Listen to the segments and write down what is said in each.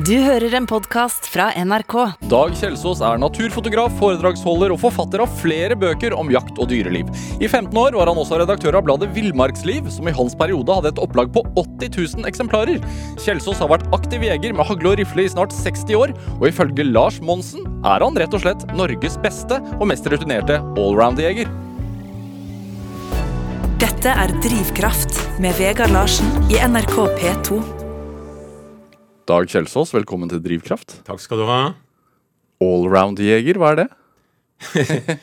Du hører en podkast fra NRK. Dag Kjelsås er naturfotograf, foredragsholder og forfatter av flere bøker om jakt og dyreliv. I 15 år var han også redaktør av bladet Villmarksliv, som i hans periode hadde et opplag på 80 000 eksemplarer. Kjelsås har vært aktiv jeger med hagle og rifle i snart 60 år, og ifølge Lars Monsen er han rett og slett Norges beste og mest rutinerte allround-jeger. Dette er Drivkraft med Vegard Larsen i NRK P2. Dag Kjelsås, velkommen til Drivkraft. Takk skal du ha. Allround-jeger, hva er det?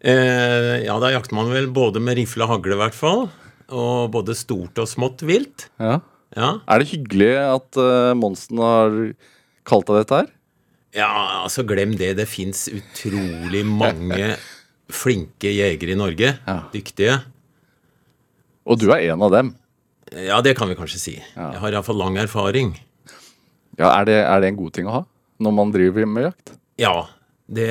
Eh, ja, da jakter man vel både med rifle og hagle, i hvert fall. Og både stort og smått vilt. Ja. Ja. Er det hyggelig at uh, Monsen har kalt deg dette her? ja, altså glem det. Det fins utrolig mange flinke jegere i Norge. Ja. Dyktige. Og du er en av dem. Ja, det kan vi kanskje si. Ja. Jeg har iallfall lang erfaring. Ja, er det, er det en god ting å ha når man driver med jakt? Ja. Det,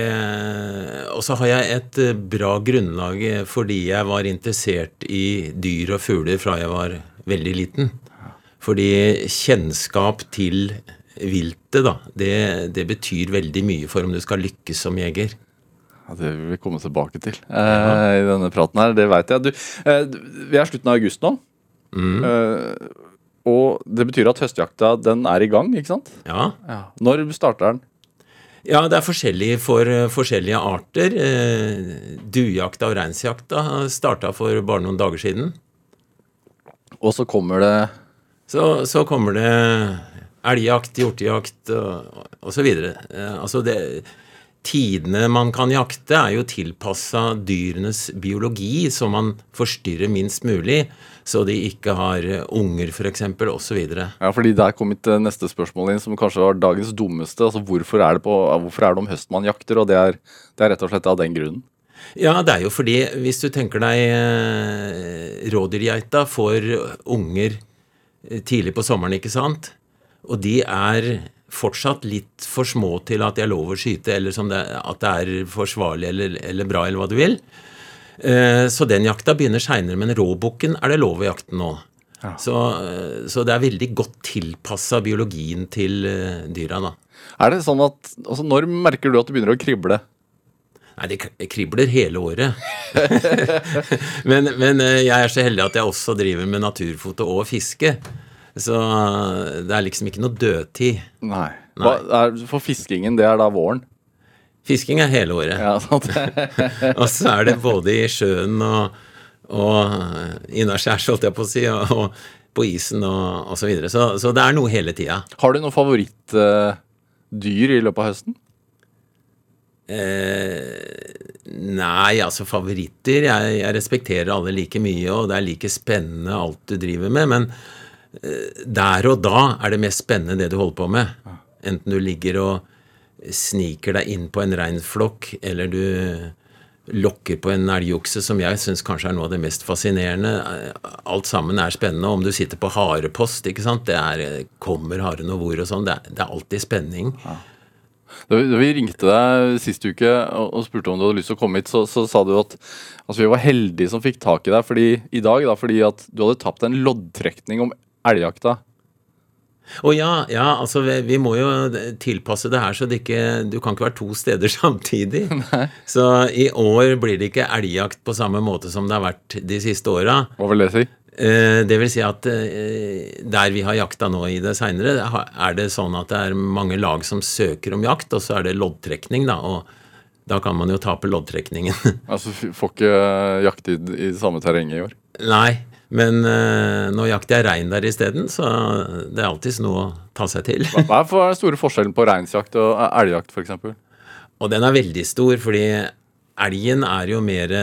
og så har jeg et eh, bra grunnlag eh, fordi jeg var interessert i dyr og fugler fra jeg var veldig liten. Fordi kjennskap til viltet, da, det, det betyr veldig mye for om du skal lykkes som jeger. Ja, Det vil vi komme tilbake til eh, i denne praten her. Det veit jeg. Du, eh, vi er slutten av august nå. Eh, og det betyr at høstjakta den er i gang, ikke sant? Ja. Når starter den? Ja, det er forskjellig for uh, forskjellige arter. Uh, Duejakta og reinsjakta starta for bare noen dager siden. Og så kommer det Så, så kommer det elgjakt, hjortejakt og, videre. Eh, altså det Tidene man kan jakte, er jo tilpassa dyrenes biologi, så man forstyrrer minst mulig, så de ikke har eh, unger, f.eks., osv. Ja, fordi der kom mitt eh, neste spørsmål inn, som kanskje var dagens dummeste. Altså, hvorfor er det, på, hvorfor er det om høsten man jakter? Og det er, det er rett og slett av den grunnen. Ja, det er jo fordi hvis du tenker deg eh, rådyrgeita får unger tidlig på sommeren, ikke sant? Og de er fortsatt litt for små til at de er lov å skyte, eller som det, at det er forsvarlig eller, eller bra, eller hva du vil. Eh, så den jakta begynner seinere, men råbukken er det lov å jakte nå. Så, eh, så det er veldig godt tilpassa biologien til eh, dyra, da. Er det sånn at, altså Når merker du at det begynner å krible? Nei, det kribler hele året. men, men jeg er så heldig at jeg også driver med naturfoto og fiske. Så eh, det er liksom ikke noe dødtid. Nei. Hva, er, for fiskingen, det er da våren? Fisking er hele året. Ja, sant? Og så er det både i sjøen og, og innaskjærs, holdt jeg på å si, og, og på isen og, og så videre. Så, så det er noe hele tida. Har du noe favorittdyr i løpet av høsten? Eh, nei, altså favoritter jeg, jeg respekterer alle like mye, og det er like spennende alt du driver med. Men eh, der og da er det mest spennende det du holder på med. Enten du ligger og sniker deg inn på en reinflokk, eller du lokker på en elgokse, som jeg syns kanskje er noe av det mest fascinerende. Eh, Alt sammen er spennende. Om du sitter på harepost, ikke sant. Det er eh, Kommer haren og hvor og sånn. Det, det er alltid spenning. Da vi, da vi ringte deg sist uke og spurte om du hadde lyst til å komme hit, så, så sa du at altså, vi var heldige som fikk tak i deg fordi, i dag, da, fordi at du hadde tapt en loddtrekning om elgjakta. Å ja, ja, altså vi, vi må jo tilpasse det her så det ikke Du kan ikke være to steder samtidig. Så i år blir det ikke elgjakt på samme måte som det har vært de siste åra. Hva vil det si? Eh, det vil si at eh, der vi har jakta nå i det seinere, er det sånn at det er mange lag som søker om jakt, og så er det loddtrekning, da. Og da kan man jo tape loddtrekningen. Altså, Får ikke jakt i, i samme terreng i år? Nei, men eh, nå jakter jeg rein der isteden, så det er alltids noe å ta seg til. Hva er den store forskjellen på reinsjakt og elgjakt, f.eks.? Og den er veldig stor, fordi elgen er jo mer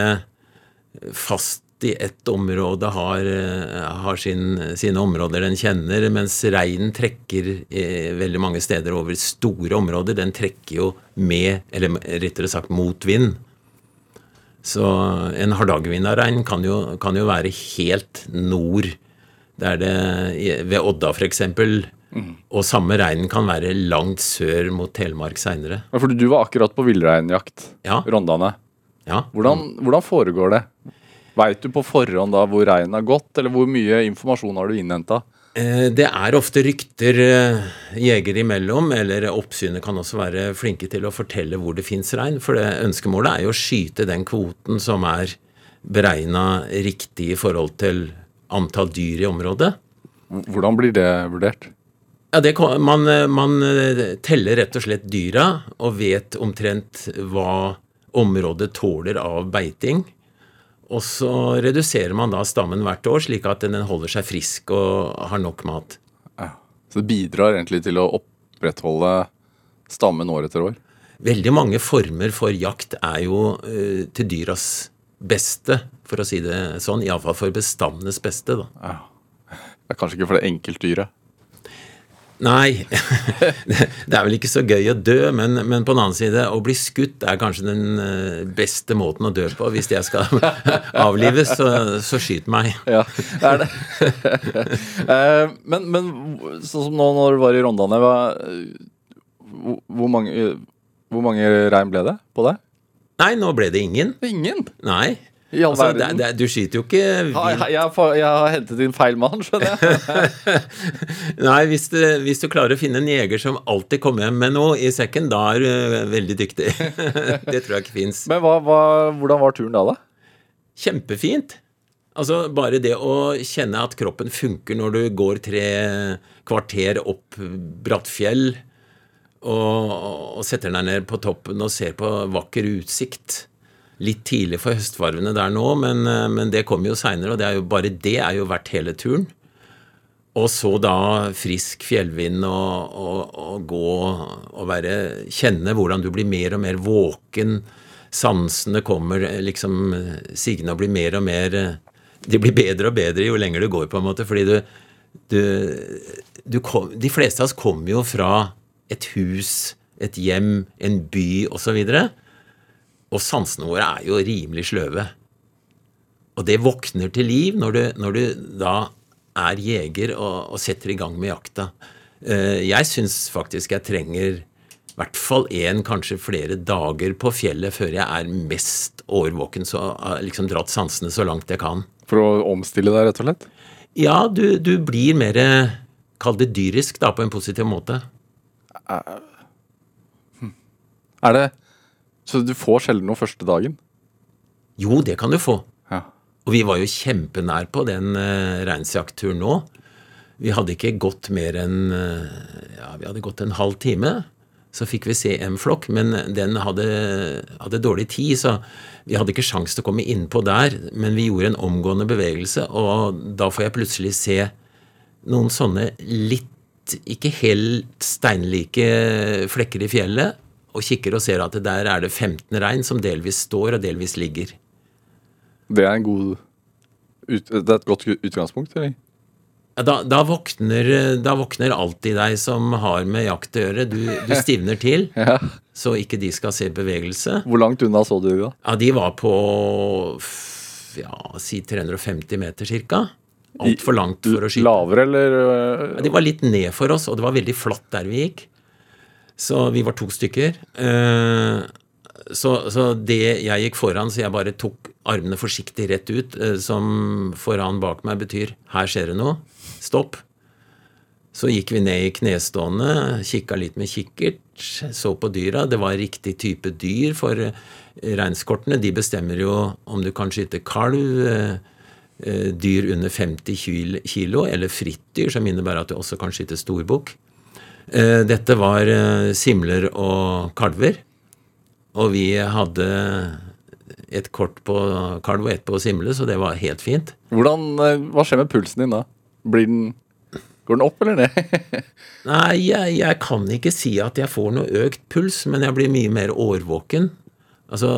fast i ett område, har, eh, har sin, sine områder den kjenner, mens reinen trekker eh, veldig mange steder over store områder. Den trekker jo med, eller rettere sagt mot vind. Så en hardangervinnerrein kan, kan jo være helt nord, der det, ved Odda f.eks. Og samme reinen kan være langt sør mot Telemark seinere. Ja, for du var akkurat på villreinjakt. Ja. Rondane. Ja. Hvordan, hvordan foregår det? Veit du på forhånd da hvor reinen har gått, eller hvor mye informasjon har du innhenta? Eh, Det er ofte rykter eh, jegere imellom, eller oppsynet kan også være flinke til å fortelle hvor det fins rein. For det ønskemålet er jo å skyte den kvoten som er beregna riktig i forhold til antall dyr i området. Hvordan blir det vurdert? Ja, det, man, eh, man teller rett og slett dyra og vet omtrent hva området tåler av beiting. Og så reduserer man da stammen hvert år, slik at den holder seg frisk og har nok mat. Ja. Så det bidrar egentlig til å opprettholde stammen år etter år? Veldig mange former for jakt er jo eh, til dyras beste, for å si det sånn. Iallfall for bestandenes beste, da. Ja. Det er kanskje ikke for det enkeltdyret. Nei, det er vel ikke så gøy å dø, men, men på den annen side, å bli skutt er kanskje den eh, beste måten å dø på. Hvis jeg skal avlives, så, så skyt meg. Ja, det er det. Eh, men, men sånn som nå når du var i Rondane, hvor, hvor mange, hvor mange rein ble det på deg? Nei, nå ble det ingen. Ingen! Nei. I all Altså, verden. det, du skyter jo ikke vilt. Jeg, får- jeg har hentet inn feil mann, skjønner jeg. Nei, hvis du, hvis du klarer å finne en jeger som alltid kommer hjem med noe i sekken, da er du eh, veldig dyktig. det tror jeg ikke fins. Men hva, hva, hvordan var turen da, da? Kjempefint. Altså bare det å kjenne at kroppen funker når du går tre kvarter opp Brattfjell og, og setter deg ned på toppen og ser på vakker utsikt. Litt tidlig for høstvarvene der nå, men, eh, men det kommer jo seinere, og det jo, bare det er jo verdt hele turen. Og så da frisk fjellvind og, og, og gå og være Kjenne hvordan du blir mer og mer våken. Sansene kommer eh, liksom Sigende og blir mer og mer eh, De blir bedre og bedre jo lenger du går, på en måte. Fordi du, du, du kom, De fleste av oss kommer jo fra et hus, et hjem, en by osv. Og, så og sansene våre er jo rimelig sløve. Og det våkner til liv når du, når du da er jeger og, og setter i gang med jakta. Eh, Jeg syns faktisk jeg trenger i hvert fall én, kanskje flere dager på fjellet før jeg er mest årvåken, så har liksom dratt sansene så langt jeg kan. For å omstille deg, rett og slett? Ja, du, du blir mer Kall det dyrisk, da, på en positiv måte. Er det Så du får sjelden noe første dagen? Jo, det kan du få. Ja. Og vi var jo kjempenær på den uh, reinsjaktturen nå. Vi hadde ikke gått mer enn eh, Ja, vi hadde gått en halv time. Så fikk vi se en flokk, men den hadde, hadde dårlig tid, så vi hadde ikke sjans til å komme innpå der. Men vi gjorde en omgående bevegelse, og da får jeg plutselig se noen sånne litt ikke helt steinlike flekker i fjellet, og kikker og ser at der er det 15 rein som delvis står og delvis ligger. Det er en god ut, Det er et godt utgangspunkt, eller? Ja, da, da, våkner, da våkner alt i deg som har med jakt å gjøre. Du, du stivner til, Ja. så ikke de skal se bevegelse. Hvor langt unna så du da? Ja, de var på ja, si 350 meter cirka. Altfor langt for å skyte. Lavere, eller? Ja, de var litt ned for oss, og det var veldig flatt der vi gikk. Så vi var to stykker. Eh, Så, så det jeg gikk foran, så jeg bare tok armene forsiktig rett ut, eh, som foran bak meg betyr 'her skjer det noe', stopp. Så gikk vi ned i knestående, kikka litt med kikkert, så på dyra. Det var riktig type dyr, for eh, reinskortene de bestemmer jo om du kan skyte kalv, dyr under 50 kilo, eller frittdyr, som innebærer at du også kan skyte storbukk. Eh, Dette var eh, simler og kalver. Og vi hadde et kort på kalv og ett på simle, så det var helt fint. Hvordan, øh, hva skjer med pulsen din da? Blir den Går den opp eller ned? Nei, jeg, jeg kan ikke si at jeg får noe økt puls, men jeg blir mye mer årvåken. Altså,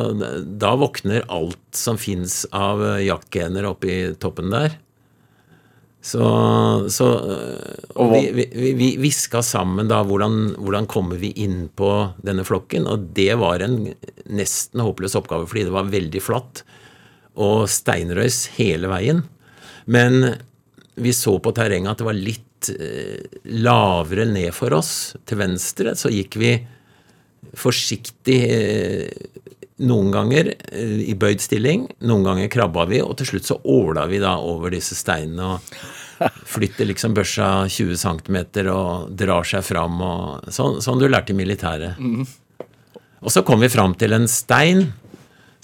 da våkner alt som fins av eh, jaktgener oppi toppen der. Så, så og vi, vi, vi, vi viska sammen da hvordan, hvordan kommer vi inn på denne flokken, og det var en nesten håpløs oppgave, fordi det var veldig flatt og steinrøys hele veien. Men vi så på terrenget at det var litt eh, lavere ned for oss. Til venstre så gikk vi forsiktig eh, noen ganger eh, i bøyd stilling. Noen ganger krabba vi, og til slutt så åla vi da over disse steinene. Og, flytter liksom børsa 20 cm og drar seg fram og sånn, sånn du lærte i militæret. Og så kom vi fram til en stein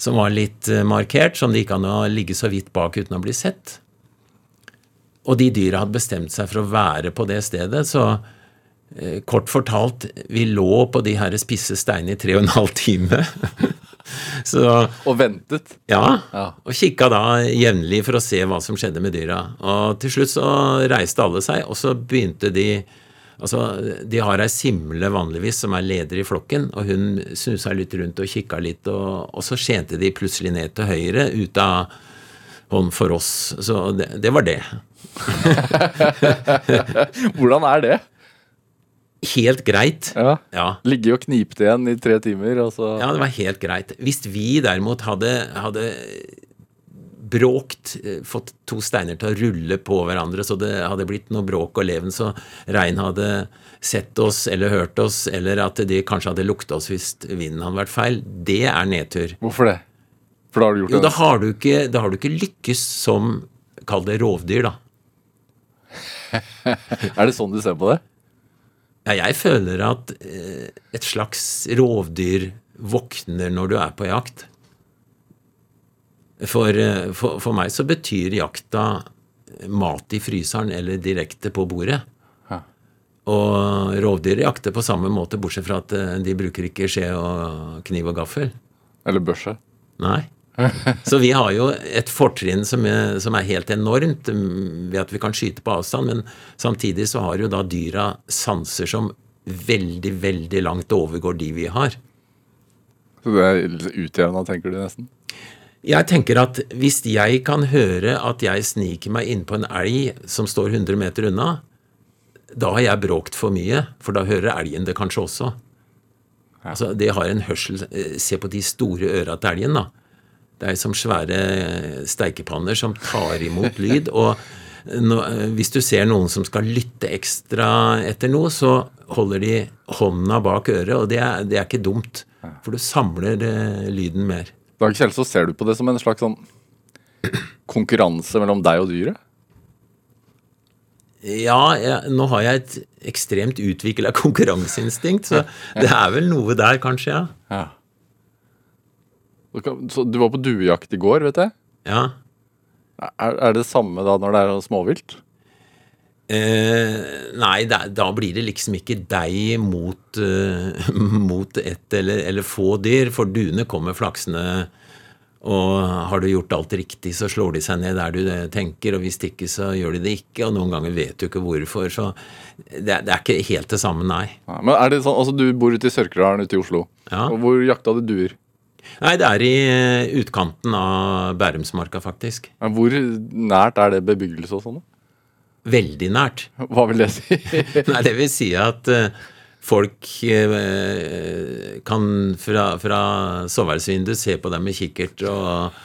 som var litt eh, markert, som det gikk an å ligge så vidt bak uten å bli sett. Og de dyra hadde bestemt seg for å være på det stedet, så eh, kort fortalt, vi lå på de her spisse steinene i tre og en halv time. så Og ventet. ja, Ja. og kikka da jevnlig for å se hva som skjedde med dyra. Og til slutt så reiste alle seg, og så begynte de Altså, De har ei simle vanligvis som er leder i flokken, og hun snusa litt rundt og kikka litt, og, og så skjente de plutselig ned til høyre, ut av hånd for oss. Så det, det var det. Hvordan er det? Helt greit. Ja. Ja. Ligge og knipe det igjen i tre timer, og så Ja, det var helt greit. Hvis vi derimot hadde, hadde bråkt, eh, fått to steiner til å rulle på hverandre, så det hadde blitt noe bråk og leven, så rein hadde sett oss eller hørt oss, eller at de kanskje hadde lukta oss hvis vinden hadde vært feil, det er nedtur. Hvorfor det? For da har du gjort Jo, da det. har du ikke, da har du ikke lykkes som, kall det rovdyr, da. Er det sånn du ser på det? Ja, jeg føler at eh, et slags rovdyr våkner når du er på jakt. For, eh, for, for meg så betyr jakta mat i fryseren eller direkte på bordet. Ja. Og rovdyr jakter på samme måte, bortsett fra at eh, de bruker ikke skje og kniv og gaffel. Eller børse? Nei. Så vi har jo et fortrinn som som er helt enormt mm, ved at vi kan skyte på avstand, men samtidig så har jo da dyra sanser som veldig, veldig langt overgår de vi har. Så det er utjevna, tenker du nesten? Jeg tenker at hvis jeg kan høre at jeg sniker meg innpå en elg som står 100 meter unna, da har jeg bråkt for mye, for da hører elgen det kanskje også. Altså, Det har en hørsel eh, Se på de store øra til elgen, da. Det er som svære steikepanner som tar imot lyd. Og nå, eh, hvis du ser noen som skal lytte ekstra etter noe, så holder de hånda bak øret, og det er, det er ikke dumt. For du samler eh, lyden mer. Dag Kjell, så ser du på det som en slags sånn konkurranse mellom deg og dyret? Ja, jeg, nå har jeg et ekstremt utvikla konkurranseinstinkt, så det er vel noe der, kanskje, ja. Ja. Så du var på duejakt i går, vet jeg. ja. Er, er det samme da når det er småvilt? Eh, nei, da, da blir det liksom ikke deg mot, uh, mot ett eller, eller få dyr, for duene kommer flaksende. Og har du gjort alt riktig, så slår de seg ned der du eh, tenker, og hvis ikke, så gjør de det ikke, og noen ganger vet du ikke hvorfor. Så det, det er ikke helt det samme, nei. nei men er det sånn, altså Du bor ute i Sørkedalen ute i Oslo. Ja. Og hvor jakta du duer? Nei, det er i eh, utkanten av Bærumsmarka, faktisk. Hvor nært er det bebyggelse og sånn? Veldig nært. Hva vil det si? Nei, det vil si at eh, folk eh, kan fra, fra soveværelsesvinduet se på deg med kikkert, og,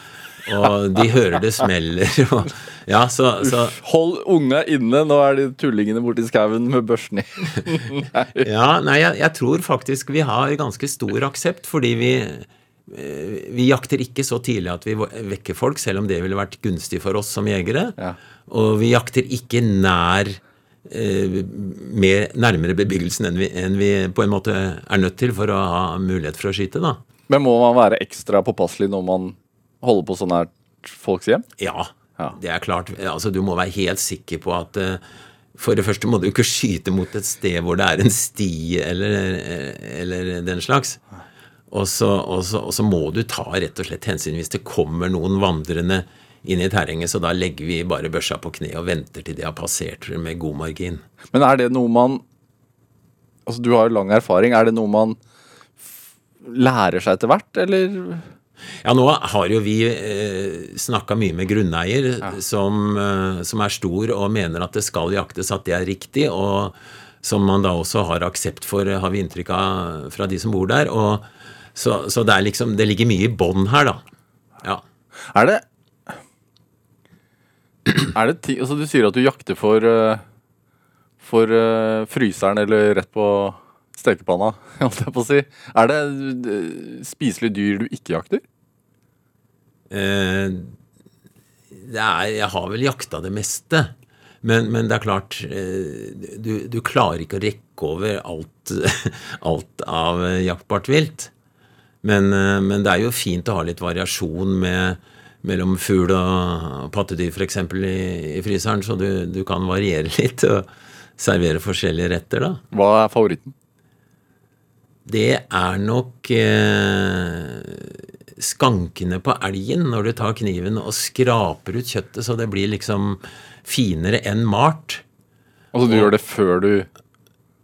og de hører det smeller. Og, ja, så, så Hold unga inne, nå er de tullingene borti skauen med børsen i. Ja, nei, jeg, jeg tror faktisk vi har ganske stor aksept, fordi vi vi jakter ikke så tidlig at vi vekker folk, selv om det ville vært gunstig for oss som jegere. Ja. Og vi jakter ikke nær eh, mer, nærmere bebyggelsen enn vi, enn vi på en måte er nødt til for å ha mulighet for å skyte. da. Men må man være ekstra påpasselig når man holder på så nært folks hjem? Ja, Ja. det er klart. Altså, du må være helt sikker på at eh, for det første må du ikke skyte mot et sted hvor det er en sti eller, eller den slags. Og så, og, så, og så må du ta rett og slett hensyn hvis det kommer noen vandrende inn i terrenget, så da legger vi bare børsa på kne og venter til de har passert med god margin. Men er det noe man Altså, du har jo lang erfaring. Er det noe man lærer seg etter hvert, eller? Ja, nå har jo vi eh, snakka mye med grunneier som, eh, som er stor og mener at det skal jaktes, at det er riktig, og som man da også har aksept for, har vi inntrykk av fra de som bor der. Og, så så det, er liksom, det ligger mye i bånn her, da. Ja. Er det Er det ti, altså Du sier at du jakter for eh, For eh, fryseren eller rett på stekepanna, holdt jeg på å si. Er det uh, spiselige dyr du ikke jakter? Eh, er, jeg har vel jakta det meste. Men, men det er klart, eh, du, du klarer ikke å rekke over alt, alt av jaktbart vilt. Men, eh, men, det er jo fint å ha litt variasjon med, mellom fugl og pattedyr f.eks. I, i fryseren, så du, du, kan variere litt og servere forskjellige retter, da. Hva er favoritten? Det er nok eh, skankene på elgen når du tar kniven og skraper ut kjøttet så det blir liksom finere enn malt. Altså du og, gjør det før du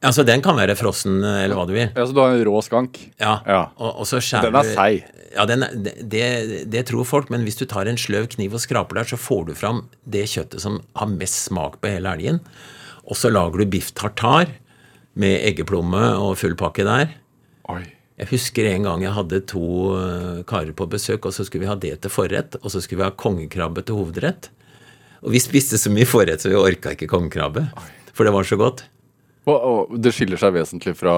Altså Den kan være frossen eller hva du vil. Ja, Så du har en rå skank? Ja. ja. Og, og så skjærer Den er seig? Ja, den, det, det, tror folk, men hvis du tar en sløv kniv og skraper der, så får du fram det kjøttet som har mest smak på hele elgen. Og så lager du biff tartar med eggeplomme og full pakke der. Oi. Jeg husker en gang jeg hadde to eh, karer på besøk, og så skulle vi ha det til forrett, og så skulle vi ha kongekrabbe til hovedrett. Og vi spiste så mye forrett, så vi orka ikke kongekrabbe. For det var så godt. Og, og det skiller seg vesentlig fra,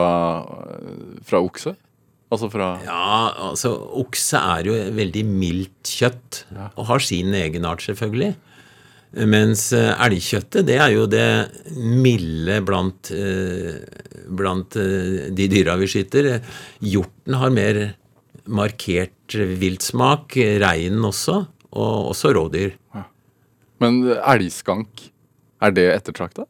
fra okse? Altså fra Ja, altså okse er jo veldig mildt kjøtt, ja. og har sin egenart, selvfølgelig. Mens eh, elgkjøttet, det er jo det milde blant, eh, blant eh, de dyra vi skyter. Hjorten har mer markert viltsmak, reinen også, og også rådyr. Ja. Men elgskank, er det ettertrakta?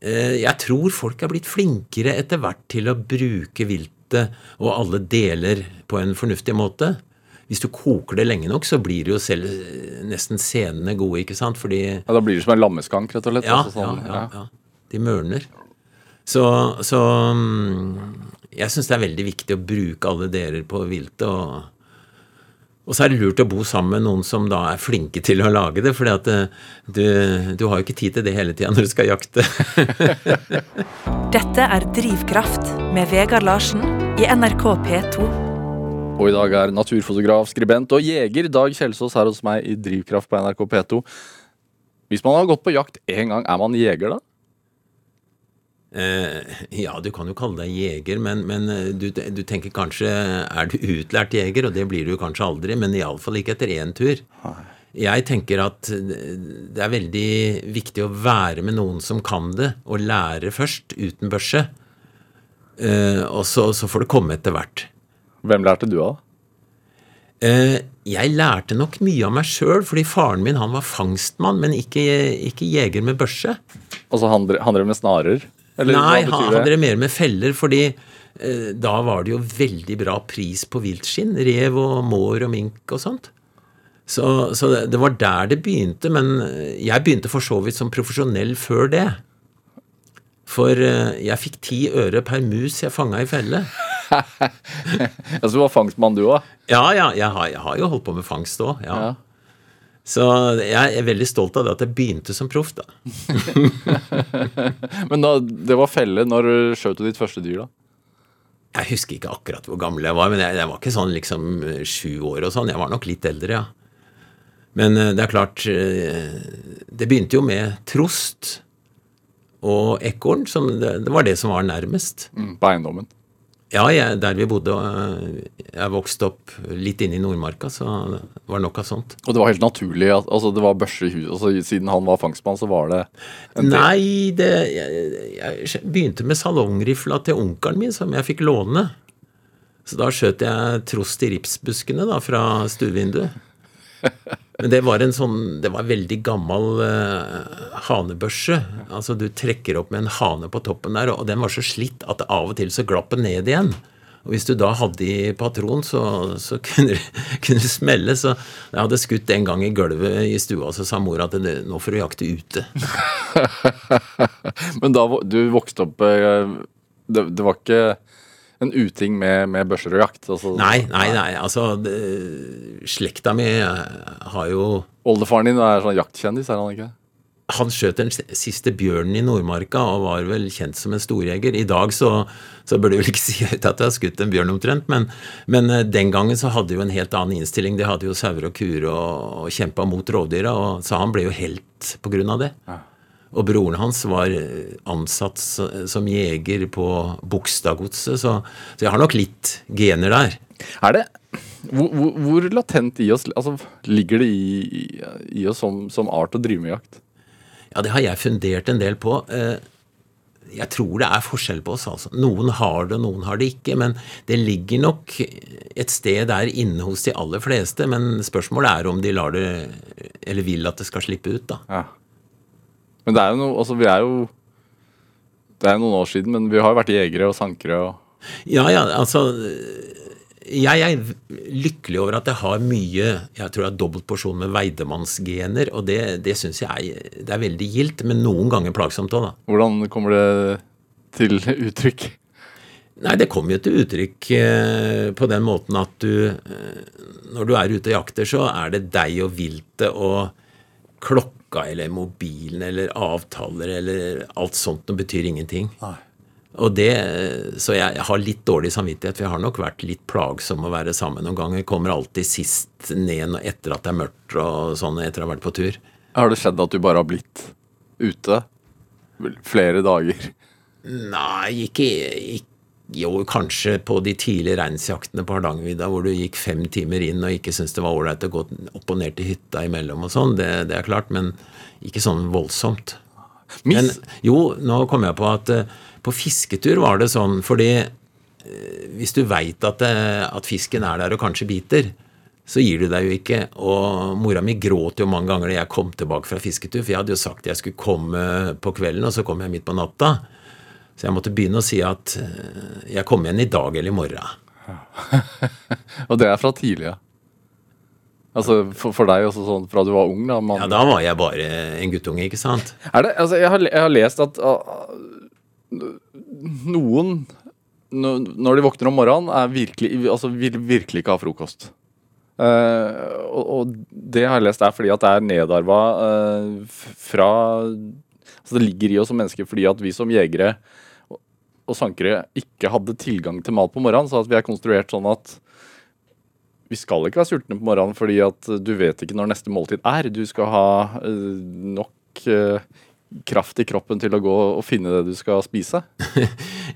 Eh, jeg tror folk er blitt flinkere etter hvert til å bruke viltet og alle deler på en fornuftig måte. Hvis du koker det lenge nok, så blir det jo selv eh, nesten senene gode, ikke sant? Fordi Ja, Da blir det som en lammeskank, rett og slett? Ja, altså sånn, ja, ja, ja, De mørner. Så, så mm, jeg syns det er veldig viktig å bruke alle deler på viltet. og og så er det lurt å bo sammen med noen som da er flinke til å lage det, for eh, du, du, har jo ikke tid til det hele tida når du skal jakte. Dette er Drivkraft med Vegard Larsen i NRK P2. Og i dag er naturfotograf, skribent og jeger Dag Kjelsås her hos meg i Drivkraft på NRK P2. Hvis man har gått på jakt én gang, er man jeger da? Eh, ja, du kan jo kalle deg jeger, men, men eh, du, du, tenker kanskje Er du utlært jeger? Og det blir du kanskje aldri, men iallfall ikke etter én tur. Jeg tenker at det er veldig viktig å være med noen som kan det, og lære først, uten børse. Eh, og så, så, får det komme etter hvert. Hvem lærte du av? Jeg lærte nok mye av meg sjøl, fordi faren min han var fangstmann, men ikke, ikke jeger med børse. Altså han drev med snarer? Eller, Nei, han hadde det mer med feller, fordi eh, da var det jo veldig bra pris på viltskinn. Rev og mår og mink og sånt. Så, så det, det, var der det begynte, men eh, jeg begynte for så vidt som profesjonell før det. For eh, jeg fikk ti øre per mus jeg fanga i felle. altså du var fangstmann du òg? Ja, ja. Jeg har, jeg har, jo holdt på med fangst òg. Ja. ja. Så jeg er veldig stolt av det at jeg begynte som proff, da. Men da, det var felle. Når skjøt du ditt første dyr, da? Jeg husker ikke akkurat hvor gammel jeg var, men jeg, jeg var ikke sånn liksom sju år og sånn. Jeg var nok litt eldre, ja. Men eh, det er klart eh, Det begynte jo med trost og ekorn. Det, det, var det som var nærmest. Mm, på eiendommen? Ja, jeg, der vi bodde. Eh, jeg vokste opp litt inne i Nordmarka, så det var nok av sånt. Og det var helt naturlig at altså, det var børse i huset? Altså, siden han var fangstmann, så var det Nei, det, jeg, jeg, begynte med salongrifla til onkelen min, som jeg fikk låne. Så da skjøt jeg trost i ripsbuskene da, fra stuevinduet. Men det var en sånn Det var veldig gammel uh, hanebørse. Altså du trekker opp med en hane på toppen der, og den var så slitt at av og til så glapp den ned igjen. Og hvis du da hadde i patron, så, så kunne, det, smelle. Så jeg hadde skutt en gang i gulvet i stua, så sa mor at nå får du jakte ute. Men da du vokste opp eh, det, det var ikke en uting med, med børser og jakt? Altså, nei, nei, nei. Altså, det, slekta mi har jo Oldefaren din er sånn jaktkjendis, er han ikke? Han skjøt den siste bjørnen i Nordmarka og var vel kjent som en storjeger. I dag så, så bør du vel ikke si høyt at jeg har skutt en bjørn omtrent, men, men, eh, den gangen så hadde jo en helt annen innstilling. De hadde jo sauer og kuer og, og kjempa mot rovdyra, så han ble jo helt på grunn av det. Ja. Og broren hans var ansatt som jeger på Bogstadgodset, så, så, jeg har nok litt gener der. Er det Hvor, hvor, hvor latent i oss altså, ligger det i, i oss som, som, art å drive med jakt? Ja, det har jeg fundert en del på. Eh, Jeg tror det er forskjell på oss, altså. Noen har det, og noen har det ikke. Men det ligger nok et sted der inne hos de aller fleste. Men spørsmålet er om de lar det, eller vil at det skal slippe ut, da. Ja. Men det er jo noe Altså, vi er jo Det er jo noen år siden, men vi har jo vært jegere og sankere og Ja, ja, altså Jeg er lykkelig over at jeg har mye Jeg tror jeg har dobbelt porsjon med veidemannsgener. og det, det syns jeg det er veldig gildt, men noen ganger plagsomt òg, da. Hvordan kommer det til uttrykk? Nei, det kommer jo til uttrykk eh, på den måten at du eh, Når du er ute og jakter, så er det deg og viltet og klokka eller mobilen eller avtaler eller alt sånt noe betyr ingenting. Nei. Og det, Så jeg har litt dårlig samvittighet, for jeg har nok vært litt plagsom å være sammen noen ganger. Kommer alltid sist ned etter at det er mørkt og sånn, etter å ha vært på tur. Har det skjedd at du bare har blitt ute flere dager? Nei, ikke, ikke Jo, kanskje på de tidlige reinsjaktene på Hardangervidda hvor du gikk fem timer inn og ikke syntes det var ålreit å gå opp og ned til hytta imellom og sånn, det, det er klart, men ikke sånn voldsomt. Men jo, nå kom jeg på at eh, på fisketur var det sånn, fordi eh, hvis du veit at, eh, at fisken er der og kanskje biter, så gir du deg jo ikke. Og mora mi gråt jo mange ganger da jeg kom tilbake fra fisketur, for jeg hadde jo sagt jeg skulle komme på kvelden, og så kom jeg midt på natta. Så jeg måtte begynne å si at eh, jeg kommer igjen i dag eller i morgen. Og det er fra tidlig, ja. Altså for, for deg også sånn fra du var ung, da? Man, Ja, da var jeg bare en guttunge, ikke sant? Er det, altså, jeg, har, jeg har lest at uh, noen når de våkner om morgenen, er virkelig, altså, vil virkelig ikke ha frokost. Uh, og, og det har jeg lest er fordi at det er nedarva uh, fra Altså det ligger i oss som mennesker fordi at vi som jegere og, sankere ikke hadde tilgang til mat på morgenen, så at vi er konstruert sånn at vi skal ikke være sultne på morgenen fordi at du vet ikke når neste måltid er. Du skal ha eh, nok eh, kraft i kroppen til å gå og finne det du skal spise.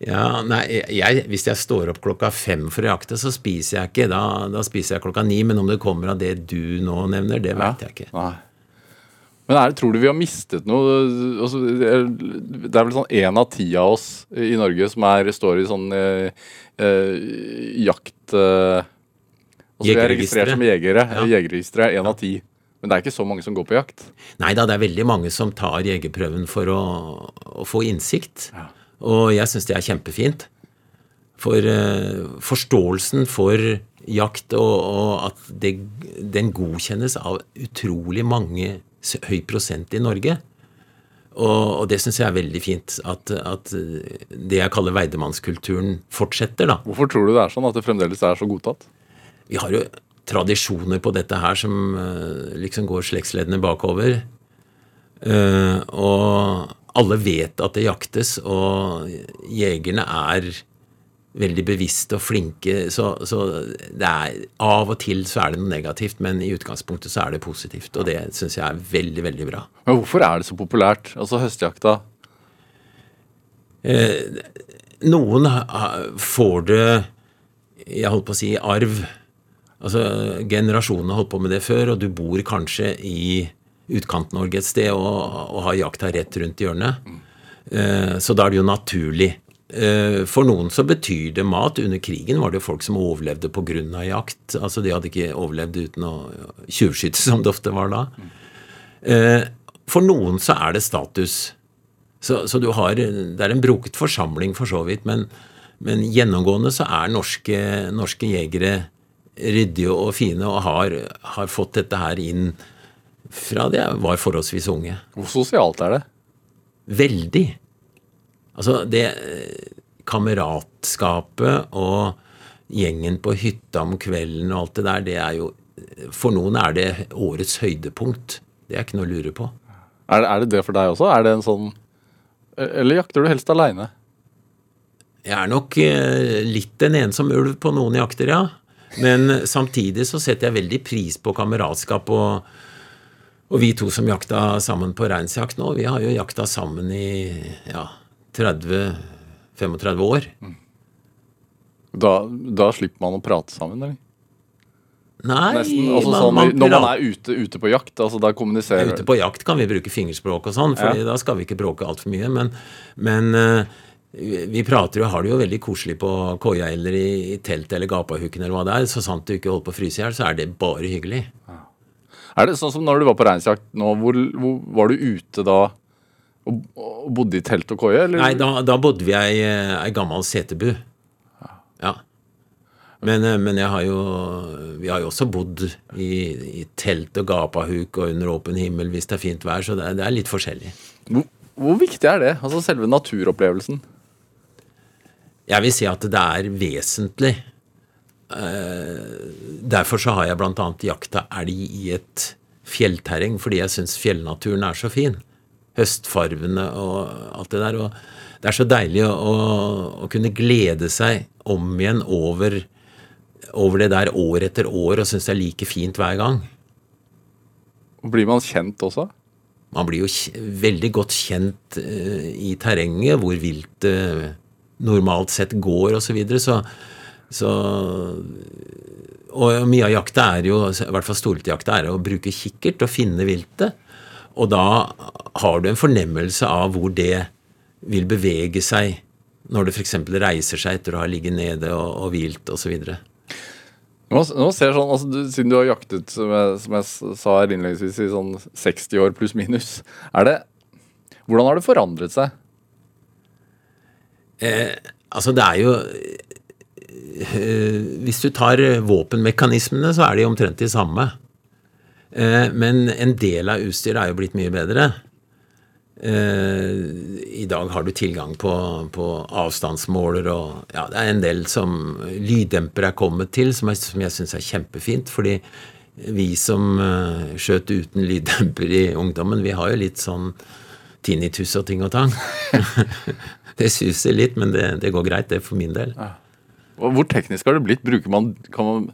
Ja, nei, jeg, Hvis jeg står opp klokka fem for å jakte, så spiser jeg ikke. Da, da spiser jeg klokka ni. Men om det kommer av det du nå nevner, det vet jeg ikke. Nei. Men er tror du vi har mistet noe altså, Det er vel sånn én av ti av oss i Norge som er, står i sånn eh, eh, jakt eh, altså, Vi er registrert som jegere. Ja. Jegerregisteret er én av ti. Men det er ikke så mange som går på jakt. Nei da, det er veldig mange som tar jegerprøven for å, å få innsikt. Ja. Og jeg syns det er kjempefint. For eh, forståelsen for jakt og, og at det, den godkjennes av utrolig mange høy prosent i Norge. Og, og det syns jeg er veldig fint. At, at det jeg kaller veidemannskulturen fortsetter, da. Hvorfor tror du det er sånn at det fremdeles er så godtatt? Vi har jo tradisjoner på dette her som eh, liksom går slektsleddene bakover. Eh, og alle vet at det jaktes, og jegerne er veldig bevisste og flinke. Så, så det er, av og til så er det noe negativt, men i utgangspunktet så er det positivt. Og det syns jeg er veldig, veldig bra. Men hvorfor er det så populært? Altså høstjakta. Noen får det Jeg holdt på å si arv. Altså, Generasjonene har holdt på med det før, og du bor kanskje i Utkant-Norge et sted og, og har jakta rett rundt hjørnet. Eh, så da er det jo naturlig. Eh, for noen så betyr det mat. Under krigen var det folk som overlevde pga. jakt. Altså De hadde ikke overlevd uten å tjuvskyte, som det ofte var da. Eh, for noen så er det status. Så, så du har, det er en broket forsamling for så vidt, men, men gjennomgående så er norske, norske jegere ryddige og fine og har, har fått dette her inn fra de var forholdsvis unge. Hvor sosialt er det? Veldig. Altså, det eh, kameratskapet og gjengen på hytta om kvelden og alt det der, det er jo For noen er det årets høydepunkt. Det er ikke noe å lure på. Er det, er det det for deg også? Er det en sånn Eller jakter du helst aleine? Jeg er nok eh, litt en ensom ulv på noen jakter, ja. Men samtidig så setter jeg veldig pris på kameratskap. Og, og vi to som jakta sammen på reinsjakt nå, vi har jo jakta sammen i ja, 30-35 år. Da, da slipper man å prate sammen, eller? Nei, Nesten. Altså, man- sånn, man når man er ute, ute på jakt, altså da kommuniserer Ute på jakt kan vi bruke fingerspråk og sånn, for da skal vi ikke bråke altfor mye. Men, men eh, vi vi prater jo, har det jo veldig koselig på koia eller i, i teltet eller gapahuken eller hva det er. Så sant du ikke holder på å fryse i hjel, så er det bare hyggelig. Er det sånn som når du var på reinsjakt nå, hvor, hvor var du ute da og, og bodde i telt og koie, eller? Nei, da, da bodde vi i ei, ei gammel seterbu. Ja. Men, eh, men jeg har jo Vi har jo også bodd i, i telt og gapahuk og under åpen himmel hvis det er fint vær, så det det er litt forskjellig. Hvor, hvor viktig er det? Altså selve naturopplevelsen? Jeg vil si at det er vesentlig. Eh, Derfor så har jeg bl.a. jakta elg i et fjellterreng, fordi jeg syns fjellnaturen er så fin. Høstfarvene og alt det der. Og det er så deilig å, å, å kunne glede seg om igjen over, over det der år etter år og synes det er like fint hver gang. Blir man kjent også? Man blir jo veldig godt kjent eh, i terrenget, hvor viltet normalt sett går osv. Så, videre, så så Og mye av jakta er jo, i hvert fall storviltjakta, er å bruke kikkert og finne viltet. Og da har du en fornemmelse av hvor det vil bevege seg når det f.eks. reiser seg etter å ha ligget nede og, og hvilt osv. Nå, ser sånn, altså, du, Siden du har jaktet som jeg, som jeg sa her innledningsvis i sånn 60 år pluss minus, er det Hvordan har det forandret seg? Altså, det er jo eh, Hvis du tar eh, våpenmekanismene, så er de omtrent de samme. Eh, Men en del av utstyret er jo blitt mye bedre. Eh, I dag har du tilgang på, på avstandsmåler og ja, det er en del som lyddemper er kommet til, som jeg, som jeg syns er kjempefint. Fordi vi som eh, skjøt uten lyddemper i ungdommen, vi har jo litt sånn tinnitus og ting og tang. det suser litt, men det, det går greit, det for min del. Hvor teknisk har det blitt? Bruker man, kan man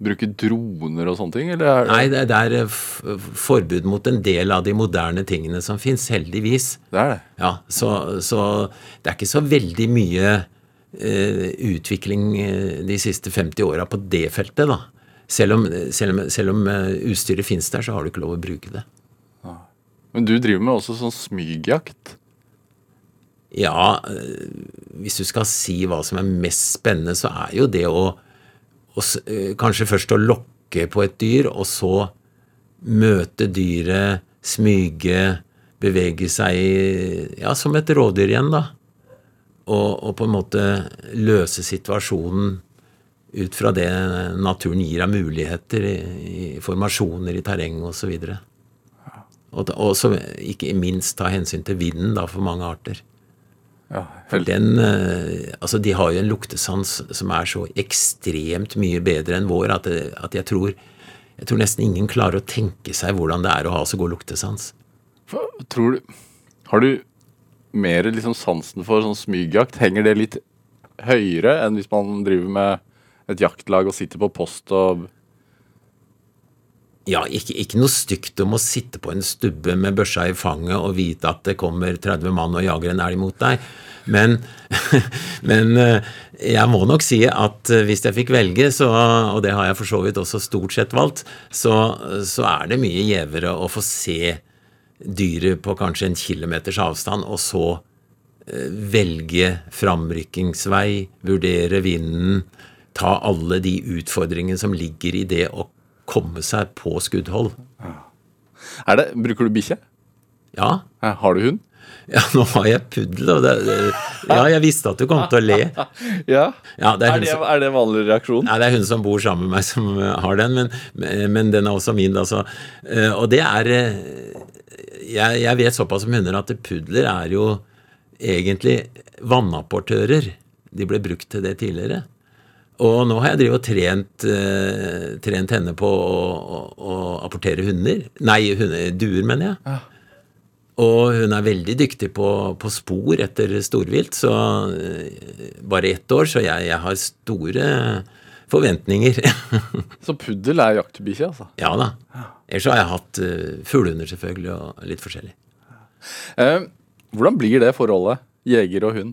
bruke droner og sånne ting? Eller er det, Nei, det, er eh, forbud mot en del av de moderne tingene som fins, heldigvis. det er det. Ja, så, så det er ikke så veldig mye uh, utvikling eh, de siste 50 åra på det feltet, da. Selv om, selv om, selv om utstyret fins der, så har du ikke lov å bruke det. Men du driver med også sånn smygjakt. Ja, hvis du skal si hva som er mest spennende, så er jo det å, s- eh, Kanskje først å lokke på et dyr, og så møte dyret, smyge, bevege seg Ja, som et rådyr igjen, da. Og, og på en måte løse situasjonen ut fra det naturen gir av muligheter i, i formasjoner i terreng osv. Og, ta- og så ikke minst ta hensyn til vinden da, for mange arter. Ja, For den, eh, altså De har jo en luktesans som er så ekstremt mye bedre enn vår at, det, at jeg, tror, jeg tror nesten ingen klarer å tenke seg hvordan det er å ha så god luktesans. tror du Har du mer liksom sansen for sånn smygjakt? Henger det litt høyere enn hvis man driver med et jaktlag og sitter på post og Ja, ikke, ikke noe stygt om å sitte på en stubbe med børsa i fanget og vite at det kommer 30 mann og jager en elg mot deg. Men, men eh, jeg må nok si at eh, hvis jeg fikk velge, så, og det har jeg for så vidt også stort sett valgt, så, så er det mye gjevere å få se dyret på kanskje en kilometers avstand, og så eh, velge framrykkingsvei, vurdere vinden, ta alle de utfordringene som ligger i det å komme seg på skuddhold. det, Bruker du bikkje? Ja, Har du hund? ja nå har jeg puddel, og det, det- Ja, jeg visste at du kom til å le. Ja. Ja, det er Er det, som, er det vanlig reaksjon? nei, det er hun som bor sammen med meg som eh, har den, men, men den er også min, altså. Eh, Og det er eh, jeg, jeg vet såpass om hunder at pudler er jo egentlig vannapportører. De ble brukt til det tidligere. Og nå har jeg drevet og trent, eh, trent henne på å, å, å apportere hunder. Nei, hunder, duer, mener jeg. Og hun er veldig dyktig på, på spor etter storvilt, så eh, bare ett år, så jeg, jeg har store forventninger. Så puddel er jaktbikkje, altså. ja da. Ellers så har jeg hatt uh, fuglehunder, selvfølgelig, og litt forskjellig. Eh, hvordan blir det forholdet, jeger og hund?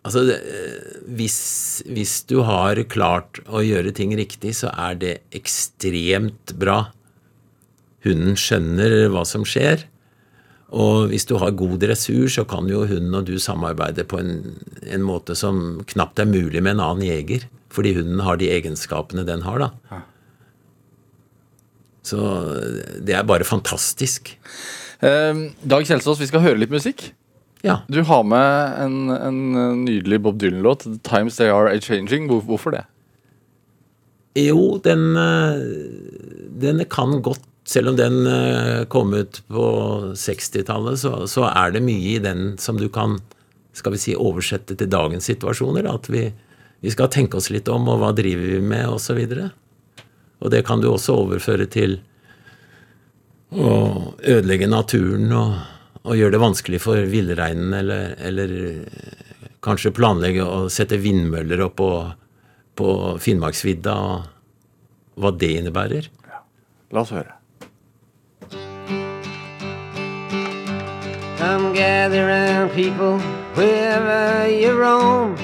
Altså, hvis, hvis du har klart å gjøre ting riktig, så er det ekstremt bra. Hunden skjønner hva som skjer. Og hvis du har god dressur, så kan jo hunden og du samarbeide på en, en måte som knapt er mulig med en annen jeger. Fordi hunden har de egenskapene den har, da. Så det er bare fantastisk. Eh, Dag Kjelsås, vi skal høre litt musikk. Ja. Du har med en, en nydelig Bob Dylan-låt, 'The Times They Are A-Changing'. Hvor, hvorfor det? Jo, den, eh, den kan godt Selv om den eh, kom ut på 60-tallet, så, så er det mye i den som du kan skal vi si, oversette til dagens situasjoner. At vi, vi skal tenke oss litt om, og hva driver vi med, osv. Og, og det kan du også overføre til å ødelegge naturen og, og gjøre det vanskelig for villreinen, eller, eller kanskje planlegge å sette vindmøller opp på, på Finnmarksvidda, og hva det innebærer. Ja. La oss høre. Come gather round, people, wherever you roam,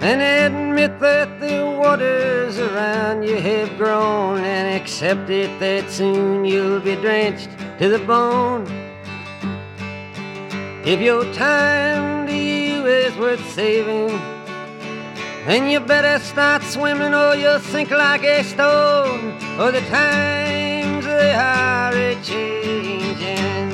and admit that the waters around you have grown, and accept it that soon you'll be drenched to the bone. If your time to you is worth saving, then you better start swimming or you'll sink like a stone, or the times they are a changing.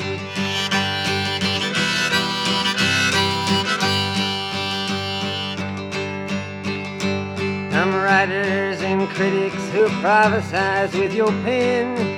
Some writers and critics who prophesize with your pen.